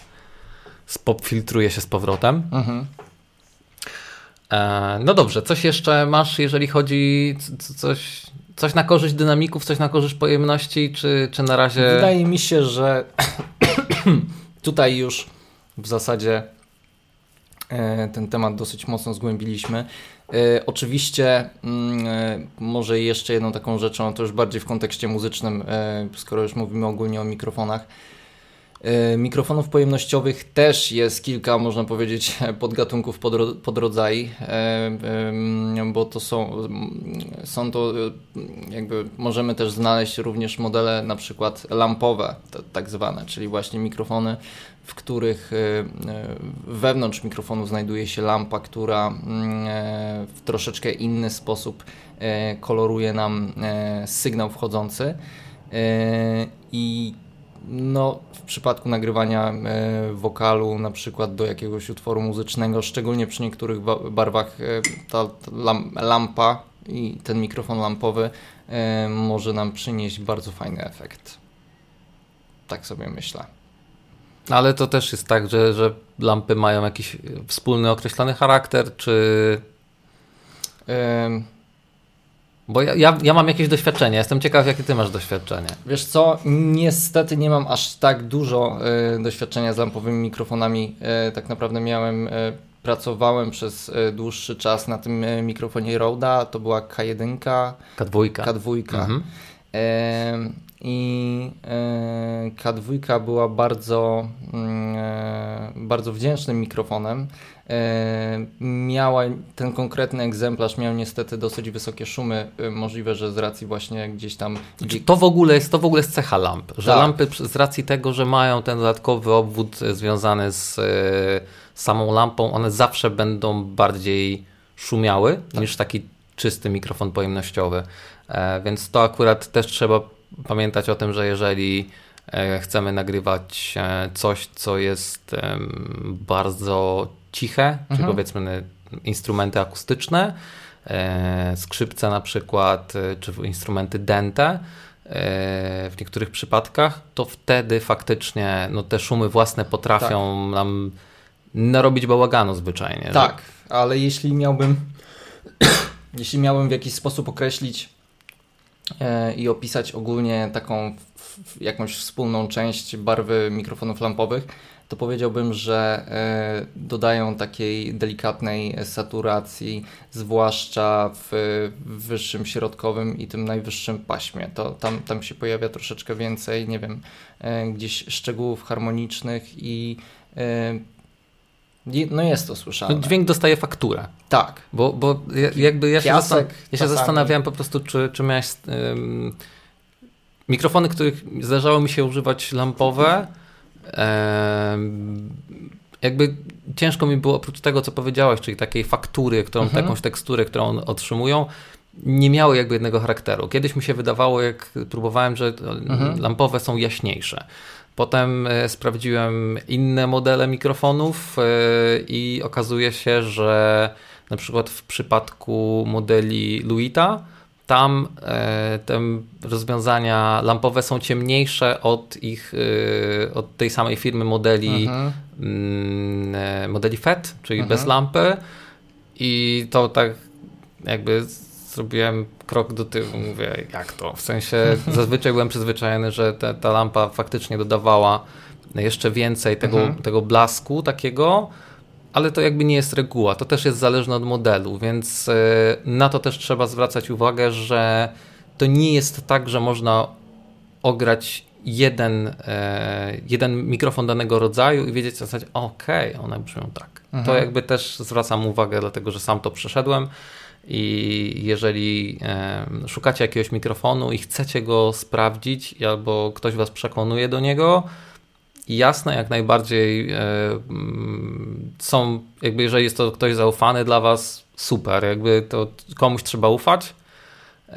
filtruje się z powrotem. Mhm. E, no dobrze, coś jeszcze masz, jeżeli chodzi coś, coś na korzyść dynamików, coś na korzyść pojemności, czy, czy na razie. Wydaje mi się, że tutaj już w zasadzie ten temat dosyć mocno zgłębiliśmy. E, oczywiście, mm, e, może jeszcze jedną taką rzeczą, to już bardziej w kontekście muzycznym, skoro już mówimy ogólnie o mikrofonach. Mikrofonów pojemnościowych też jest kilka, można powiedzieć, podgatunków, podrodzaj, bo to są, są to, jakby możemy też znaleźć również modele na przykład lampowe, tak zwane, czyli właśnie mikrofony w których e, e, wewnątrz mikrofonu znajduje się lampa, która mm, e, w troszeczkę inny sposób koloruje nam sygnał wchodzący. I no, w przypadku nagrywania wokalu, na przykład do jakiegoś utworu muzycznego, szczególnie przy niektórych barwach, ta lampa i ten mikrofon lampowy może nam przynieść bardzo fajny efekt. Tak sobie myślę. Ale to też jest tak, że, że lampy mają jakiś wspólny określony charakter, czy. Bo ja, ja, ja, mam jakieś doświadczenie, jestem ciekaw, jakie ty masz doświadczenie. Wiesz co, niestety nie mam aż tak dużo y, doświadczenia z lampowymi mikrofonami. Y, tak naprawdę miałem, y, pracowałem przez dłuższy czas na tym mikrofonie Roda, to była K1. K2. K2. Mhm. I K2 była bardzo, mm, bardzo wdzięcznym mikrofonem. E, miała ten konkretny egzemplarz miał niestety dosyć wysokie szumy, e, możliwe, że z racji właśnie gdzieś tam... Znaczy, to w ogóle jest, to w ogóle jest cecha lamp, że tak. lampy z racji tego, że mają ten dodatkowy obwód związany z e, samą lampą, one zawsze będą bardziej szumiały tak. niż taki czysty mikrofon pojemnościowy. Więc to akurat też trzeba pamiętać o tym, że jeżeli chcemy nagrywać coś, co jest bardzo ciche, mhm. czy powiedzmy instrumenty akustyczne, e, skrzypce na przykład, e, czy instrumenty dente e, w niektórych przypadkach, to wtedy faktycznie no, te szumy własne potrafią tak. nam narobić bałaganu zwyczajnie. Tak, że... ale jeśli miałbym jeśli miałbym w jakiś sposób określić e, i opisać ogólnie taką jakąś wspólną część barwy mikrofonów lampowych, to powiedziałbym, że e, dodają takiej delikatnej saturacji, zwłaszcza w wyższym, środkowym i tym najwyższym paśmie. To tam, tam się pojawia troszeczkę więcej, nie wiem, e, gdzieś szczegółów harmonicznych i e, no jest to słyszalne. No dźwięk dostaje fakturę. Tak. Bo, bo jakby ja się, zastan ja się zastanawiałem po prostu, czy, czy miałeś um, mikrofony, których zdarzało mi się używać lampowe, jakby ciężko mi było oprócz tego, co powiedziałeś, czyli takiej faktury, którą, mhm. jakąś teksturę, którą otrzymują, nie miały jakby jednego charakteru. Kiedyś mi się wydawało, jak próbowałem, że mhm. lampowe są jaśniejsze. Potem e, sprawdziłem inne modele mikrofonów e, i okazuje się, że na przykład w przypadku modeli Luita tam e, te rozwiązania lampowe są ciemniejsze od ich, od tej samej firmy modeli, mhm. mm, modeli FET, czyli mhm. bez lampy i to tak jakby zrobiłem krok do tyłu, mówię jak to, w sensie zazwyczaj byłem przyzwyczajony, że te, ta lampa faktycznie dodawała jeszcze więcej tego, mhm. tego blasku takiego, ale to jakby nie jest reguła, to też jest zależne od modelu, więc e, na to też trzeba zwracać uwagę, że to nie jest tak, że można ograć jeden, e, jeden mikrofon danego rodzaju i wiedzieć w zasadzie, okej, okay, one brzmią tak. Mhm. To jakby też zwracam uwagę, dlatego że sam to przeszedłem. I jeżeli e, szukacie jakiegoś mikrofonu i chcecie go sprawdzić, albo ktoś Was przekonuje do niego, jasne, jak najbardziej e, są, jakby jeżeli jest to ktoś zaufany dla Was, super, jakby to komuś trzeba ufać, e,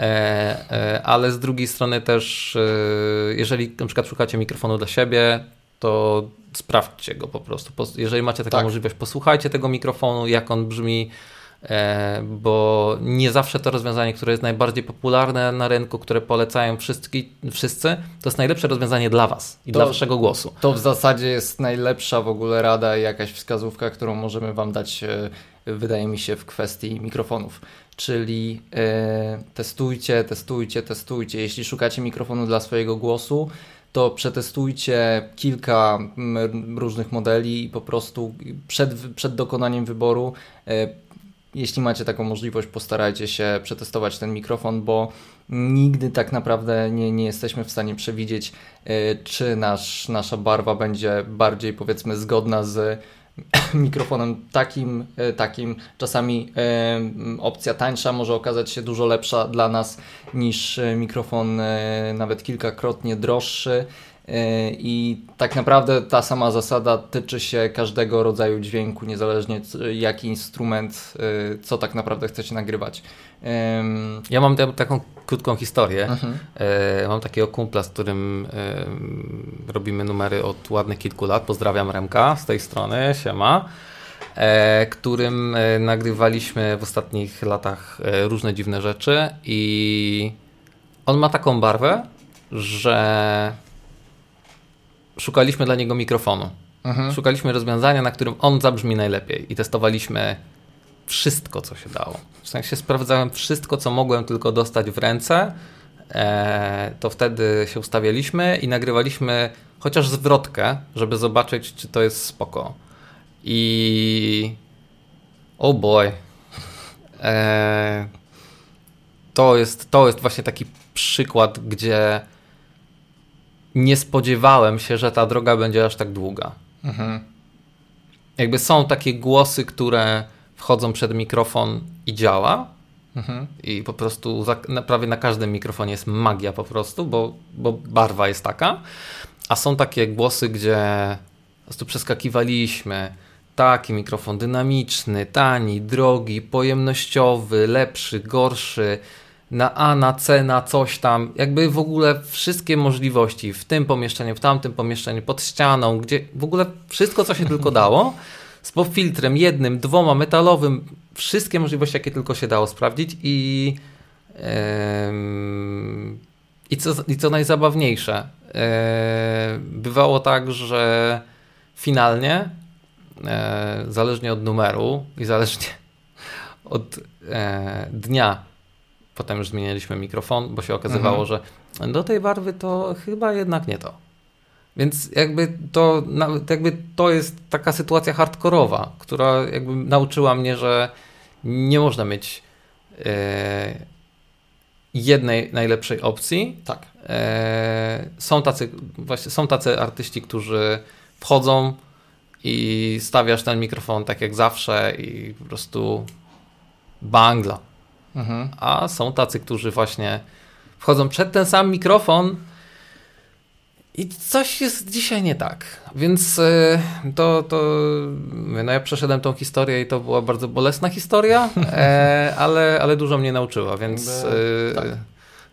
e, ale z drugiej strony też, jeżeli na przykład szukacie mikrofonu dla siebie, to sprawdźcie go po prostu. Jeżeli macie taką tak. możliwość, posłuchajcie tego mikrofonu, jak on brzmi, E, bo nie zawsze to rozwiązanie, które jest najbardziej popularne na rynku, które polecają wszyscy, wszyscy to jest najlepsze rozwiązanie dla Was i to, dla Waszego głosu. To w zasadzie jest najlepsza w ogóle rada i jakaś wskazówka, którą możemy Wam dać, e, wydaje mi się, w kwestii mikrofonów. Czyli e, testujcie, testujcie, testujcie. Jeśli szukacie mikrofonu dla swojego głosu, to przetestujcie kilka różnych modeli i po prostu przed, przed dokonaniem wyboru jeśli macie taką możliwość, postarajcie się przetestować ten mikrofon, bo nigdy tak naprawdę nie, nie jesteśmy w stanie przewidzieć, e, czy nasz, nasza barwa będzie bardziej powiedzmy zgodna z mikrofonem takim, e, takim. Czasami e, opcja tańsza może okazać się dużo lepsza dla nas niż mikrofon nawet kilkakrotnie droższy. E, I tak naprawdę ta sama zasada tyczy się każdego rodzaju dźwięku, niezależnie jaki instrument, e, co tak naprawdę chcecie nagrywać. Ja mam taką krótką historię. Mhm. E, mam takiego kumpla, z którym robimy numery od ładnych kilku lat. Pozdrawiam Remka z tej strony, siema. Którym nagrywaliśmy w ostatnich latach różne dziwne rzeczy i on ma taką barwę, że szukaliśmy dla niego mikrofonu. Mhm. Szukaliśmy rozwiązania, na którym on zabrzmi najlepiej i testowaliśmy wszystko, co się dało. W sensie sprawdzałem wszystko, co mogłem tylko dostać w ręce. E, to wtedy się ustawialiśmy i nagrywaliśmy chociaż zwrotkę, żeby zobaczyć, czy to jest spoko. I. Oh boy. E, to, jest, to jest właśnie taki przykład, gdzie nie spodziewałem się, że ta droga będzie aż tak długa. Mhm. Jakby są takie głosy, które wchodzą przed mikrofon i działa. Mhm. I po prostu za, na, prawie na każdym mikrofonie jest magia po prostu, bo, bo barwa jest taka. A są takie głosy, gdzie po prostu przeskakiwaliśmy. Taki mikrofon dynamiczny, tani, drogi, pojemnościowy, lepszy, gorszy, na A, na C, na coś tam. Jakby w ogóle wszystkie możliwości w tym pomieszczeniu, w tamtym pomieszczeniu, pod ścianą, gdzie w ogóle wszystko, co się tylko dało. Z filtrem jednym, dwoma, metalowym, wszystkie możliwości, jakie tylko się dało sprawdzić i i co, i co najzabawniejsze, e, bywało tak, że finalnie, e, zależnie od numeru i zależnie od e, dnia, potem już zmienialiśmy mikrofon, bo się okazywało, że do tej barwy to chyba jednak nie to. Więc jakby to, jakby to jest taka sytuacja hardkorowa, która jakby nauczyła mnie, że nie można mieć e, jednej najlepszej opcji. Tak. E, są, tacy, właśnie, są tacy artyści, którzy wchodzą i stawiasz ten mikrofon tak jak zawsze i po prostu bangla. Mhm. A są tacy, którzy właśnie wchodzą przed ten sam mikrofon i coś jest dzisiaj nie tak. Więc e, to, to no ja przeszedłem tą historię i to była bardzo bolesna historia, e, ale, ale dużo mnie nauczyła, więc e, tak.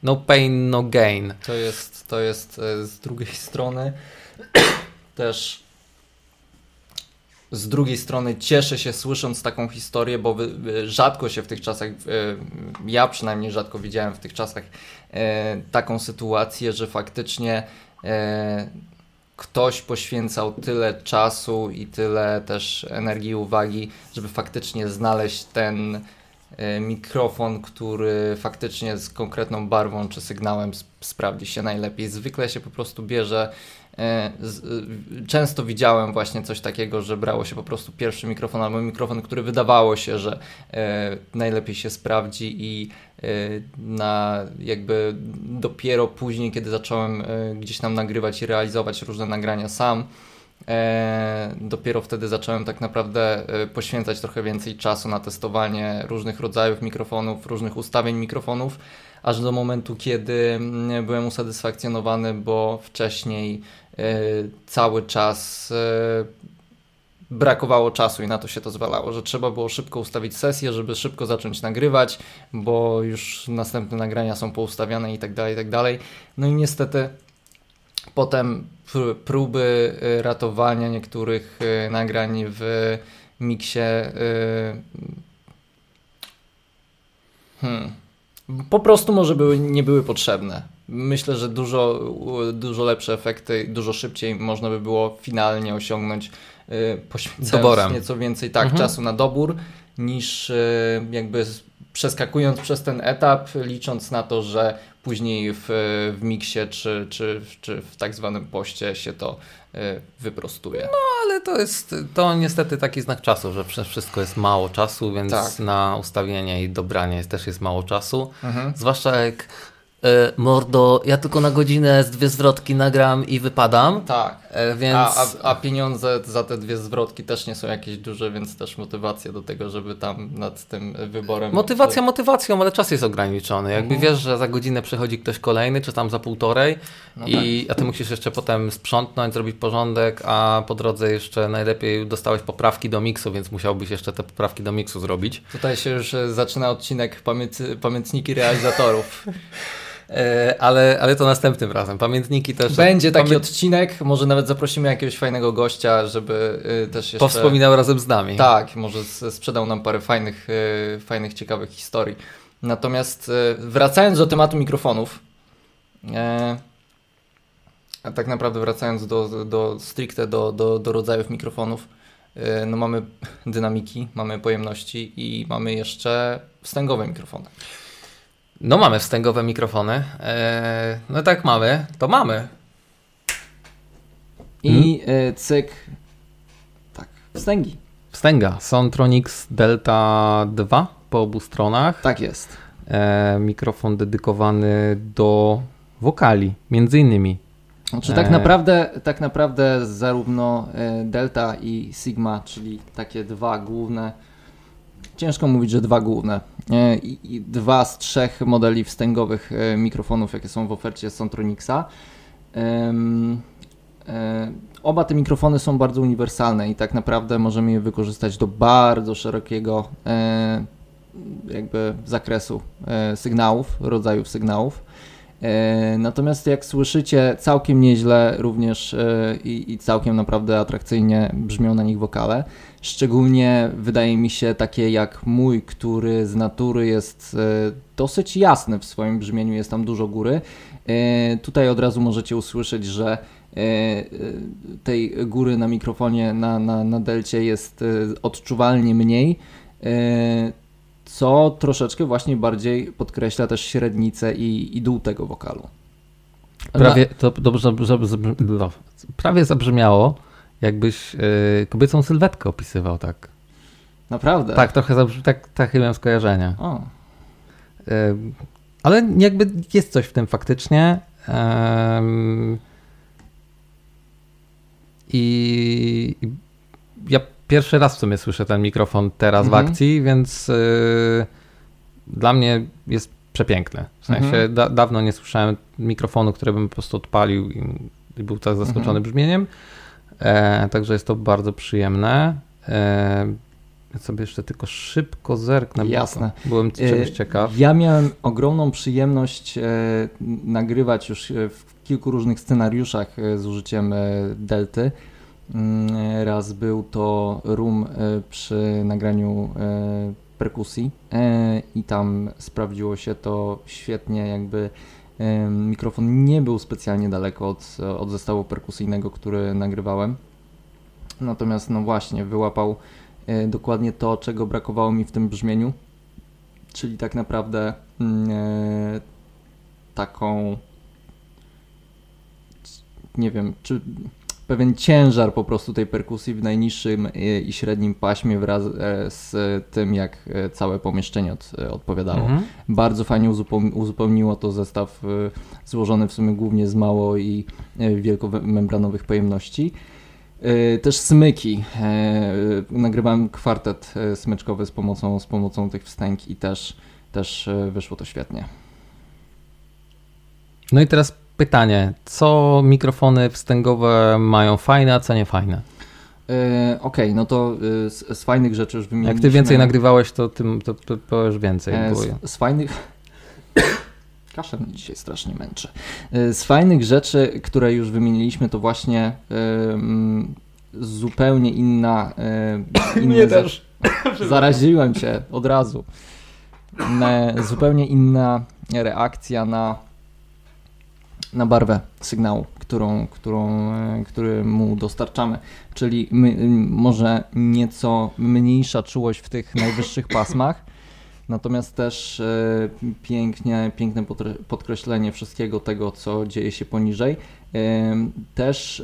no pain, no gain. To jest, to jest e, z drugiej strony też z drugiej strony cieszę się słysząc taką historię, bo rzadko się w tych czasach, e, ja przynajmniej rzadko widziałem w tych czasach e, taką sytuację, że faktycznie e, ktoś poświęcał tyle czasu i tyle też energii i uwagi, żeby faktycznie znaleźć ten mikrofon, który faktycznie z konkretną barwą czy sygnałem sp- sprawdzi się najlepiej. Zwykle się po prostu bierze. E, e, Często widziałem właśnie coś takiego, że brało się po prostu pierwszy mikrofon albo mikrofon, który wydawało się, że e, najlepiej się sprawdzi i na jakby dopiero później, kiedy zacząłem gdzieś tam nagrywać i realizować różne nagrania sam, dopiero wtedy zacząłem tak naprawdę e, poświęcać trochę więcej czasu na testowanie różnych rodzajów mikrofonów, różnych ustawień mikrofonów, aż do momentu, kiedy mm, byłem usatysfakcjonowany, bo wcześniej e, cały czas e, brakowało czasu i na to się to zwalało, że trzeba było szybko ustawić sesję, żeby szybko zacząć nagrywać, bo już następne nagrania są poustawiane i tak dalej, i tak dalej. No i niestety potem pr- próby y, ratowania niektórych y, nagrań w miksie y, hmm, po prostu może były, nie były potrzebne. Myślę, że dużo, dużo lepsze efekty, dużo szybciej można by było finalnie osiągnąć poświęcając Doborem. nieco więcej tak, Mhm. czasu na dobór, niż jakby przeskakując przez ten etap, licząc na to, że później w, w miksie czy, czy, czy w tak zwanym poście się to y, wyprostuje. Ale to jest, to niestety taki znak czasu, że przez wszystko jest mało czasu, więc Tak. na ustawienie i dobranie jest, też jest mało czasu. Mhm. Zwłaszcza jak e, mordo, ja tylko na godzinę z dwie zwrotki nagram i wypadam, Tak. e, więc... A, a, a pieniądze za te dwie zwrotki też nie są jakieś duże, więc też motywacja do tego, żeby tam nad tym wyborem. Motywacja motywacją, ale czas jest ograniczony. Jakby Mhm. wiesz, że za godzinę przychodzi ktoś kolejny, czy tam za półtorej, No i, a ty musisz jeszcze potem sprzątnąć, zrobić porządek, a po drodze jeszcze najlepiej dostałeś poprawki do miksu, więc musiałbyś jeszcze te poprawki do miksu zrobić. Tutaj się już e, zaczyna odcinek pamięt, pamiętniki realizatorów. E, ale, ale to następnym razem. Pamiętniki też. Będzie taki pamię- odcinek, może nawet zaprosimy jakiegoś fajnego gościa, żeby y, też jeszcze... Powspominał razem z nami. Tak, może sprzedał nam parę fajnych, y, fajnych ciekawych historii. Natomiast wracając do tematu mikrofonów, e, a tak naprawdę wracając do, do stricte do, do, do rodzajów mikrofonów, no mamy dynamiki, mamy pojemności i mamy jeszcze wstęgowe mikrofony. No mamy wstęgowe mikrofony. Eee, no tak mamy, to mamy. I hmm? cyk, tak, wstęgi. Wstęga. Soundtronics Delta 2 po obu stronach. Tak jest. Eee, mikrofon dedykowany do wokali, między innymi. Znaczy tak naprawdę, tak naprawdę zarówno e, Delta i Sigma, czyli takie dwa główne, ciężko mówić, że dwa główne, e, i dwa z trzech modeli wstęgowych e, mikrofonów, jakie są w ofercie Sontronixa. Oba te mikrofony są bardzo uniwersalne i tak naprawdę możemy je wykorzystać do bardzo szerokiego jakby zakresu sygnałów, rodzajów sygnałów. E, natomiast jak słyszycie, całkiem nieźle również e, i, i, całkiem naprawdę atrakcyjnie brzmią na nich wokale. Szczególnie wydaje mi się takie jak mój, który z natury jest e, dosyć jasny w swoim brzmieniu, jest tam dużo góry. Tutaj od razu możecie usłyszeć, że tej góry na mikrofonie na, na, na delcie jest odczuwalnie mniej co troszeczkę właśnie bardziej podkreśla też średnicę i, i dół tego wokalu. Prawie, to dobrze, prawie zabrzmiało, jakbyś yy, kobiecą sylwetkę opisywał, tak. Naprawdę? Tak, trochę zabrzmi, tak, takie miałem skojarzenia. O. Yy, ale jakby jest coś w tym faktycznie. Yy, I ja pierwszy raz w sumie słyszę ten mikrofon teraz mhm. w akcji, więc yy, dla mnie jest przepiękny. W sensie mhm. da, dawno nie słyszałem mikrofonu, który bym po prostu odpalił i, i był tak zaskoczony mhm. brzmieniem. E, także jest to bardzo przyjemne. E, ja sobie jeszcze tylko szybko zerknę. Jasne. Byłem czegoś e, ciekaw. Ja miałem ogromną przyjemność e, nagrywać już e, w kilku różnych scenariuszach z użyciem Delty. Mm, raz był to room e, przy nagraniu e, perkusji e, i tam sprawdziło się to świetnie, jakby mikrofon nie był specjalnie daleko od, od zestawu perkusyjnego, który nagrywałem. Natomiast no właśnie, wyłapał dokładnie to, czego brakowało mi w tym brzmieniu, czyli tak naprawdę mm, taką nie wiem, czy pewien ciężar po prostu tej perkusji w najniższym i średnim paśmie wraz e, z tym, jak e, całe pomieszczenie od, e, odpowiadało. Mhm. Bardzo fajnie uzupełniło to zestaw złożony w sumie głównie z mało i wielkomembranowych pojemności. Też smyki. Nagrywałem kwartet smyczkowy z pomocą, z pomocą tych wstęg i też, też wyszło to świetnie. No i teraz pytanie, co mikrofony wstęgowe mają fajne, a co nie fajne? Yy, Okej, okay, no to yy, z, z, fajnych rzeczy już wymieniliśmy. Jak ty więcej nagrywałeś, to tym to, to powiesz więcej. Yy, z, z, fajnych... Kaszel mnie dzisiaj strasznie męczy. Z fajnych rzeczy, które już wymieniliśmy, to właśnie zupełnie inna... Mnie też. Zaraziłem się od razu. zupełnie inna reakcja na na barwę sygnału, którą, którą, e, który mu dostarczamy. Czyli my, może nieco mniejsza czułość w tych najwyższych pasmach, natomiast też e, pięknie, piękne podkreślenie wszystkiego tego, co dzieje się poniżej. E, też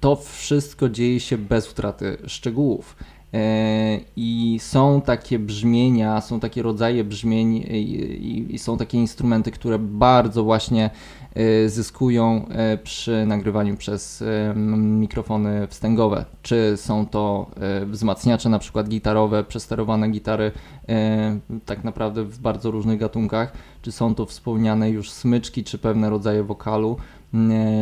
to wszystko dzieje się bez utraty szczegółów. E, I są takie brzmienia, są takie rodzaje brzmień i, i, są takie instrumenty, które bardzo właśnie e, zyskują e, przy nagrywaniu przez mikrofony wstęgowe. Czy są to wzmacniacze na przykład gitarowe, przesterowane gitary tak naprawdę w bardzo różnych gatunkach, czy są to wspomniane już smyczki, czy pewne rodzaje wokalu.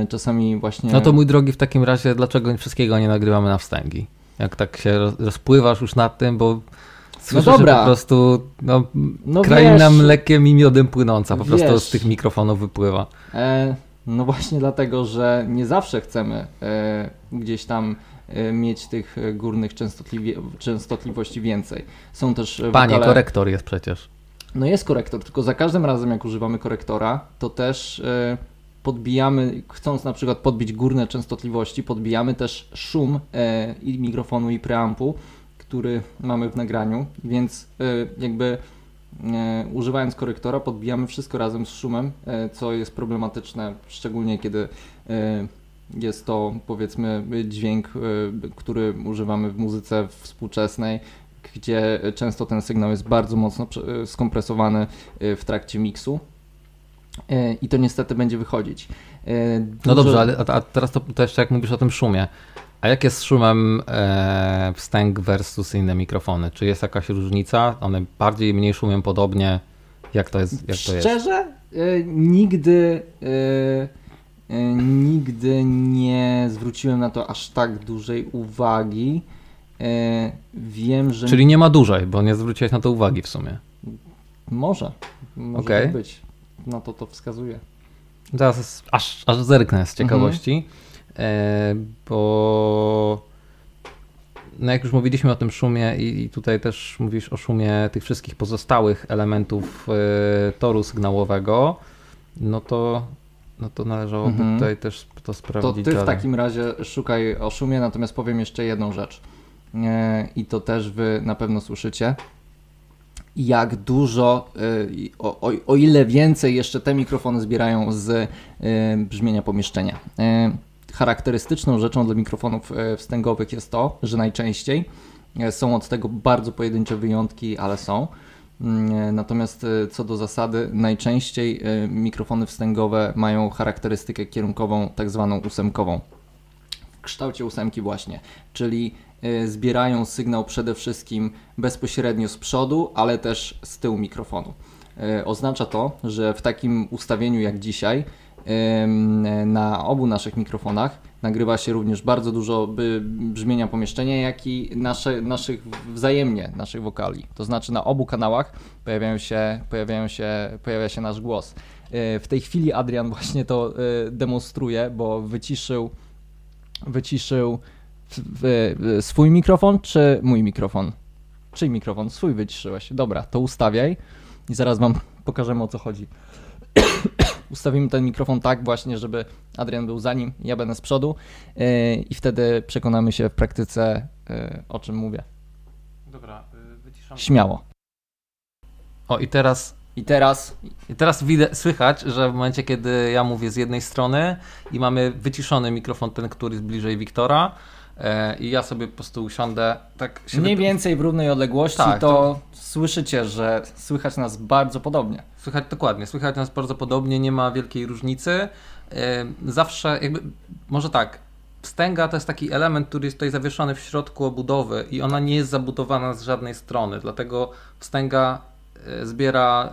Czasami właśnie... No to mój drogi, w takim razie dlaczego wszystkiego nie nagrywamy na wstęgi? Jak tak się rozpływasz już nad tym, bo słyszę, no dobra. po prostu no, no kraina wiesz, mlekiem i miodem płynąca po wiesz, prostu z tych mikrofonów wypływa. E, no właśnie dlatego, że nie zawsze chcemy e, gdzieś tam e, mieć tych górnych częstotliwości więcej. Są też Panie, wokale... korektor jest przecież. No jest korektor, tylko za każdym razem jak używamy korektora, to też e, podbijamy, chcąc na przykład podbić górne częstotliwości, podbijamy też szum e, i mikrofonu i preampu, który mamy w nagraniu, więc e, jakby e, używając korektora podbijamy wszystko razem z szumem, e, co jest problematyczne, szczególnie kiedy e, jest to powiedzmy dźwięk, e, który używamy w muzyce współczesnej, gdzie często ten sygnał jest bardzo mocno skompresowany w trakcie miksu. E, I to niestety będzie wychodzić. E, No dużo- dobrze, ale a, teraz to, to jeszcze jak mówisz o tym szumie. A jak jest z szumem e, wstęg versus inne mikrofony? Czy jest jakaś różnica? One bardziej mniej szumią podobnie? Jak to jest? Jak to jest? Szczerze, e, nigdy, e, e, nigdy nie zwróciłem na to aż tak dużej uwagi. E, wiem, że Czyli nie ma dużej, bo nie zwróciłeś na to uwagi w sumie. może, może tak być. Na to to wskazuje. Zaraz aż, aż zerknę z ciekawości, e, bo no jak już mówiliśmy o tym szumie i, tutaj też mówisz o szumie tych wszystkich pozostałych elementów e, toru sygnałowego, no to, no to należałoby Mhm. tutaj też to To sprawdzić ty w takim razie szukaj o szumie, natomiast powiem jeszcze jedną rzecz. E, I to też wy na pewno słyszycie. Jak dużo, i o, o, ile więcej jeszcze te mikrofony zbierają z e, brzmienia pomieszczenia. E, Charakterystyczną rzeczą dla mikrofonów wstęgowych jest to, że najczęściej są od tego bardzo pojedyncze wyjątki, ale są. Mm, Natomiast co do zasady, najczęściej mikrofony wstęgowe mają charakterystykę kierunkową, tak zwaną ósemkową. W kształcie ósemki właśnie, czyli zbierają sygnał przede wszystkim bezpośrednio z przodu, ale też z tyłu mikrofonu. E, Oznacza to, że w takim ustawieniu jak dzisiaj na obu naszych mikrofonach nagrywa się również bardzo dużo brzmienia pomieszczenia, jak i nasze, naszych wzajemnie, naszych wokali. To znaczy na obu kanałach pojawiają się, pojawiają się, pojawia się nasz głos. E, W tej chwili Adrian właśnie to e, demonstruje, bo wyciszył, wyciszył swój mikrofon czy mój mikrofon? Czyj mikrofon? Swój wyciszyłeś. Dobra, to ustawiaj i zaraz wam pokażemy o co chodzi. Ustawimy ten mikrofon tak właśnie, żeby Adrian był za nim, ja będę z przodu yy, i wtedy przekonamy się w praktyce yy, o czym mówię. Dobra, y, wyciszam. Śmiało. O i teraz I teraz I teraz widać, słychać, że w momencie, kiedy ja mówię z jednej strony i mamy wyciszony mikrofon, ten, który jest bliżej Wiktora, i ja sobie po prostu usiądę, tak mniej więcej w równej odległości, Tak, to, to- słyszycie, że słychać nas bardzo podobnie. Słychać dokładnie, słychać nas bardzo podobnie, nie ma wielkiej różnicy. E, Zawsze jakby, może tak, wstęga to jest taki element, który jest tutaj zawieszony w środku obudowy i ona nie jest zabudowana z żadnej strony, dlatego wstęga e, zbiera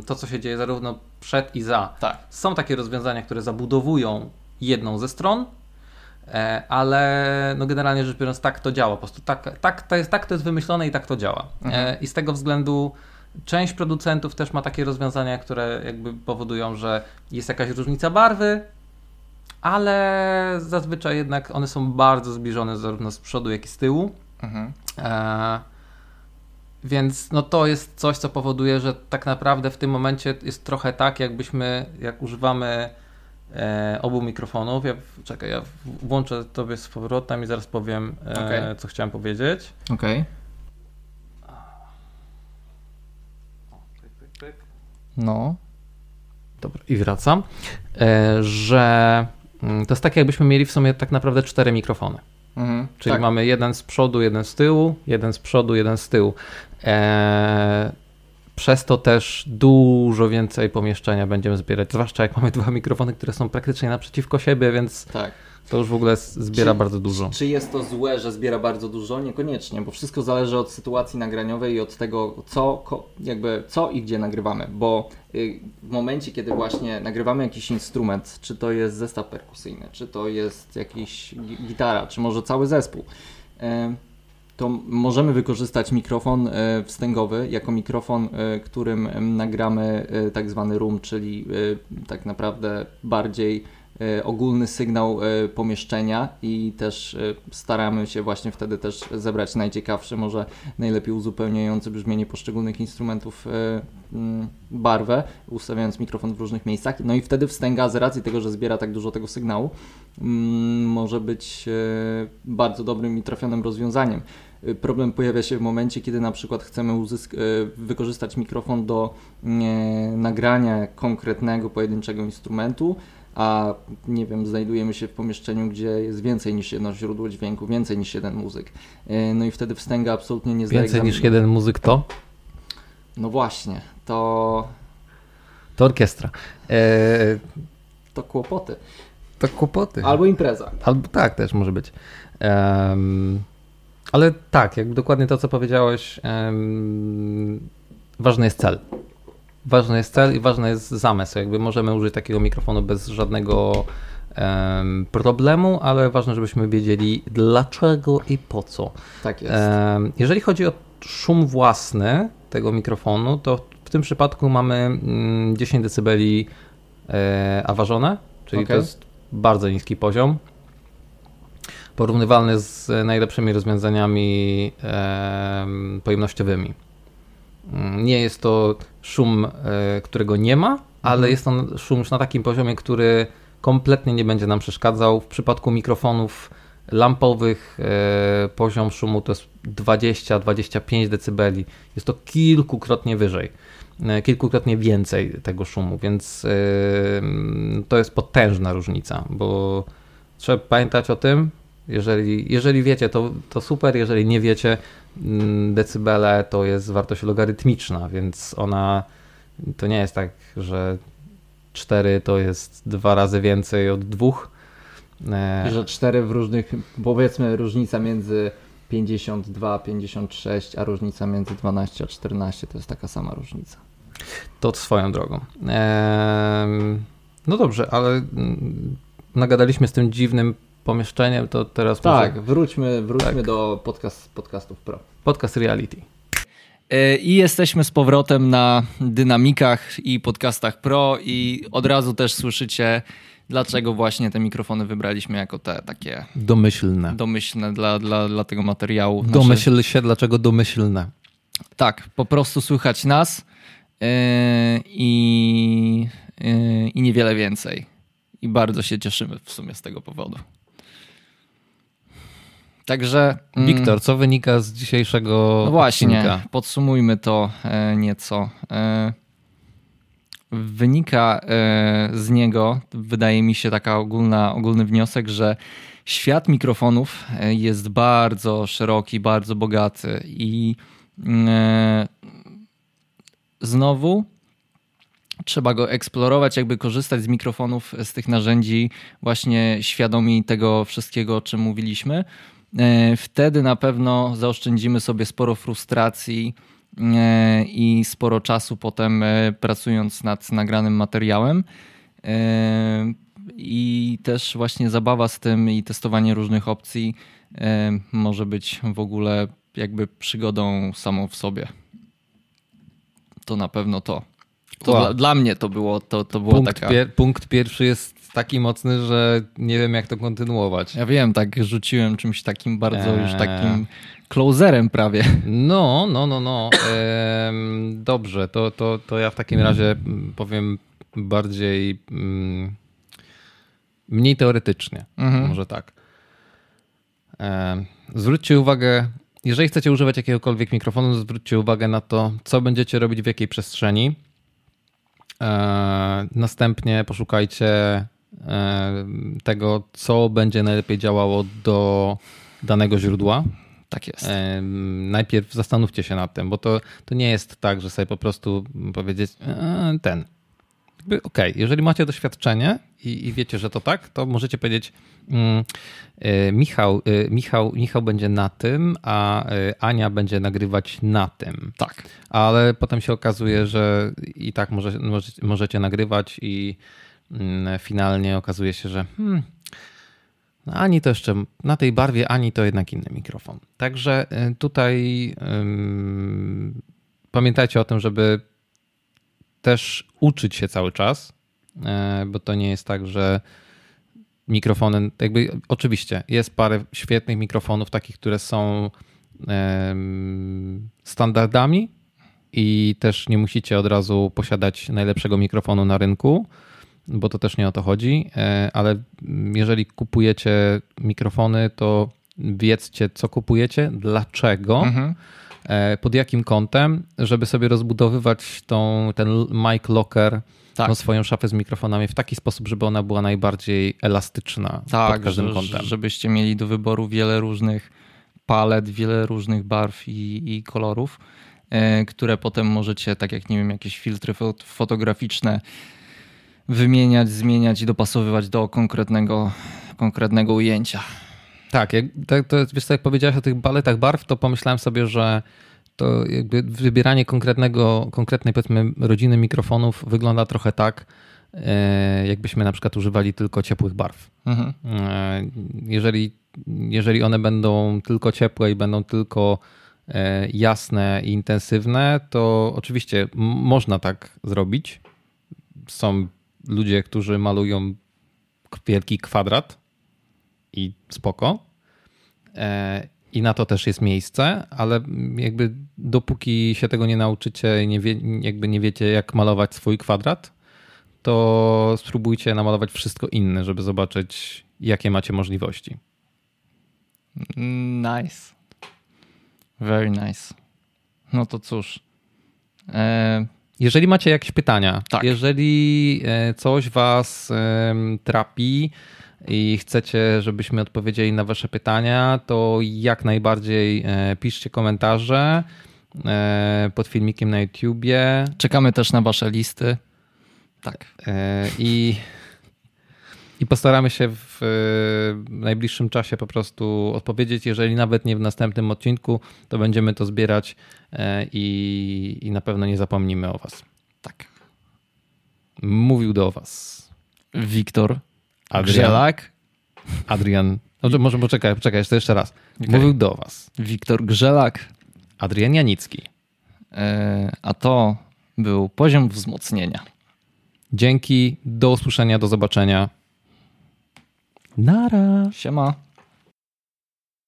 e, to, co się dzieje zarówno przed i za. Tak. Są takie rozwiązania, które zabudowują jedną ze stron, e, ale no generalnie rzecz biorąc tak to działa. Po prostu tak, tak, to, jest, tak to jest wymyślone i tak to działa. Mhm. E, I z tego względu część producentów też ma takie rozwiązania, które jakby powodują, że jest jakaś różnica barwy, ale zazwyczaj jednak one są bardzo zbliżone zarówno z przodu, jak i z tyłu. Mhm. E, więc no to jest coś, co powoduje, że tak naprawdę w tym momencie jest trochę tak, jakbyśmy, jak używamy e, obu mikrofonów. Ja, czekaj, ja włączę tobie z powrotem i zaraz powiem, e, Okej. co chciałem powiedzieć. Okej. No. Dobra, i wracam. E, że mm, to jest tak, jakbyśmy mieli w sumie tak naprawdę cztery mikrofony. Mhm. Czyli tak. mamy jeden z przodu, jeden z tyłu, jeden z przodu, jeden z tyłu. Eee, przez to też dużo więcej pomieszczenia będziemy zbierać, zwłaszcza jak mamy dwa mikrofony, które są praktycznie naprzeciwko siebie, więc Tak. to już w ogóle zbiera Czy- bardzo dużo. Czy jest to złe, że zbiera bardzo dużo? Niekoniecznie, bo wszystko zależy od sytuacji nagraniowej i od tego, co, jakby, co i gdzie nagrywamy. Bo y, w momencie, kiedy właśnie nagrywamy jakiś instrument, czy to jest zestaw perkusyjny, czy to jest jakiś gi- gitara, czy może cały zespół, to możemy wykorzystać mikrofon y, wstęgowy jako mikrofon, y, którym nagramy y, tak zwany room, czyli tak naprawdę bardziej e, ogólny sygnał e, pomieszczenia i też e, staramy się właśnie wtedy też zebrać najciekawsze, może najlepiej uzupełniające brzmienie poszczególnych instrumentów mm, barwę, ustawiając mikrofon w różnych miejscach. No i wtedy wstęga z racji tego, że zbiera tak dużo tego sygnału, mm, może być bardzo dobrym i trafionym rozwiązaniem. Problem pojawia się w momencie, kiedy na przykład chcemy wykorzystać mikrofon do nagrania konkretnego, pojedynczego instrumentu, a nie wiem, znajdujemy się w pomieszczeniu, gdzie jest więcej niż jedno źródło dźwięku, więcej niż jeden muzyk. No i wtedy wstęga absolutnie nie zdaje Więcej niż jeden muzyk to? No właśnie, to... To orkiestra. E... To kłopoty. To kłopoty. Albo impreza. Albo tak też może być. Um, ale tak, jakby dokładnie to, co powiedziałeś, um, ważny jest cel ważny jest cel i ważny jest zamysł. Jakby możemy użyć takiego mikrofonu bez żadnego um, problemu, ale ważne, żebyśmy wiedzieli dlaczego i po co. Tak jest. Um, jeżeli chodzi o szum własny tego mikrofonu, to w tym przypadku mamy 10 mm, dB aważone, czyli okay. to jest bardzo niski poziom. Porównywalny z najlepszymi rozwiązaniami pojemnościowymi. Mm, nie jest to szum, e, którego nie ma, ale mhm. jest on szum już na takim poziomie, który kompletnie nie będzie nam przeszkadzał. W przypadku mikrofonów lampowych e, poziom szumu to jest 20-25 dB. Jest to kilkukrotnie wyżej, e, kilkukrotnie więcej tego szumu, więc to jest potężna różnica, bo trzeba pamiętać o tym, jeżeli, jeżeli wiecie, to, to super, jeżeli nie wiecie, mm, decybele to jest wartość logarytmiczna, więc ona to nie jest tak, że 4 to jest dwa razy więcej od dwóch. E, I że 4 w różnych, powiedzmy różnica między 52, 56, a różnica między 12 a 14 to jest taka sama różnica. To swoją drogą. Eee, no dobrze, ale mm, nagadaliśmy z tym dziwnym pomieszczeniem, to teraz Tak, może... wróćmy, wróćmy tak. do podcast, podcastów pro. Podcast Reality. E, I jesteśmy z powrotem na dynamikach i podcastach pro i od razu też słyszycie dlaczego właśnie te mikrofony wybraliśmy jako te takie domyślne. Domyślne dla, dla, dla tego materiału. Domyśl się, dlaczego domyślne. Tak, po prostu słychać nas yy, i, yy, i niewiele więcej. I bardzo się cieszymy w sumie z tego powodu. Także. Mm, Wiktor, co wynika z dzisiejszego. No właśnie, odcinka? podsumujmy to e, nieco. E, wynika e, z niego, wydaje mi się, taka ogólna, ogólny wniosek, że świat mikrofonów jest bardzo szeroki, bardzo bogaty i znowu trzeba go eksplorować, jakby korzystać z mikrofonów, z tych narzędzi, właśnie świadomi tego wszystkiego, o czym mówiliśmy. E, wtedy na pewno zaoszczędzimy sobie sporo frustracji e, i sporo czasu potem e, pracując nad nagranym materiałem. I też właśnie zabawa z tym i testowanie różnych opcji może być w ogóle jakby przygodą samą w sobie. To na pewno to. To wow. dla, dla, mnie to było, to, to było punkt taka... Pier punkt pierwszy jest taki mocny, że nie wiem jak to kontynuować. Ja wiem, tak rzuciłem czymś takim bardzo eee. już takim closerem prawie. No, no, no, no. Ehm, dobrze, to, to, to ja w takim razie powiem bardziej mm, mniej teoretycznie, mhm. może tak. Ehm, zwróćcie uwagę, jeżeli chcecie używać jakiegokolwiek mikrofonu, zwróćcie uwagę na to, co będziecie robić w jakiej przestrzeni. Eee, następnie poszukajcie E, tego, co będzie najlepiej działało do danego źródła. Tak jest. E, najpierw zastanówcie się nad tym, bo to, to nie jest tak, że sobie po prostu powiedzieć e, ten. Okej, okay, jeżeli macie doświadczenie i, i, wiecie, że to tak, to możecie powiedzieć mm, Michał, Michał, Michał będzie na tym, a Ania będzie nagrywać na tym. Tak. Ale potem się okazuje, że i tak może, możecie nagrywać i Mm, finalnie okazuje się, że hmm, no ani to jeszcze na tej barwie, ani to jednak inny mikrofon. Także tutaj pamiętajcie o tym, żeby też uczyć się cały czas, e, bo to nie jest tak, że mikrofony, jakby oczywiście jest parę świetnych mikrofonów, takich, które są standardami i też nie musicie od razu posiadać najlepszego mikrofonu na rynku, bo to też nie o to chodzi, e, ale jeżeli kupujecie mikrofony, to wiedzcie, co kupujecie, dlaczego. Mhm pod jakim kątem, żeby sobie rozbudowywać tą, ten mic locker, tak. tą swoją szafę z mikrofonami w taki sposób, żeby ona była najbardziej elastyczna tak, pod każdym kątem. żebyście mieli do wyboru wiele różnych palet, wiele różnych barw i, i kolorów, e, które potem możecie, tak jak nie wiem, jakieś filtry fotograficzne wymieniać, zmieniać i dopasowywać do konkretnego, konkretnego ujęcia. Tak, jak, to, to, wiesz co, jak powiedziałeś o tych baletach barw, to pomyślałem sobie, że to jakby wybieranie konkretnego, konkretnej powiedzmy rodziny mikrofonów wygląda trochę tak, e, jakbyśmy na przykład używali tylko ciepłych barw. Mhm. E, jeżeli, jeżeli one będą tylko ciepłe i będą tylko e, jasne i intensywne, to oczywiście można tak zrobić. Są ludzie, którzy malują wielki kwadrat i spoko. I na to też jest miejsce, ale jakby dopóki się tego nie nauczycie nie, wie, jakby nie wiecie, jak malować swój kwadrat, to spróbujcie namalować wszystko inne, żeby zobaczyć, jakie macie możliwości. Nice. Very nice. No to cóż. E... Jeżeli macie jakieś pytania, tak. jeżeli e, coś was trapi, i chcecie, żebyśmy odpowiedzieli na Wasze pytania, to jak najbardziej e, piszcie komentarze e, pod filmikiem na YouTubie. Czekamy też na Wasze listy. Tak. E, I, i postaramy się w najbliższym czasie po prostu odpowiedzieć. Jeżeli nawet nie w następnym odcinku, to będziemy to zbierać i, i na pewno nie zapomnimy o Was. Tak. Mówił do Was Wiktor Adrian. Adrian. No, może poczekaj, poczekaj, jeszcze, jeszcze raz. Okay. Mówił do was. Wiktor Grzelak. Adrian Janicki. E, a to był poziom wzmocnienia. Dzięki, do usłyszenia, do zobaczenia. Nara. Siema.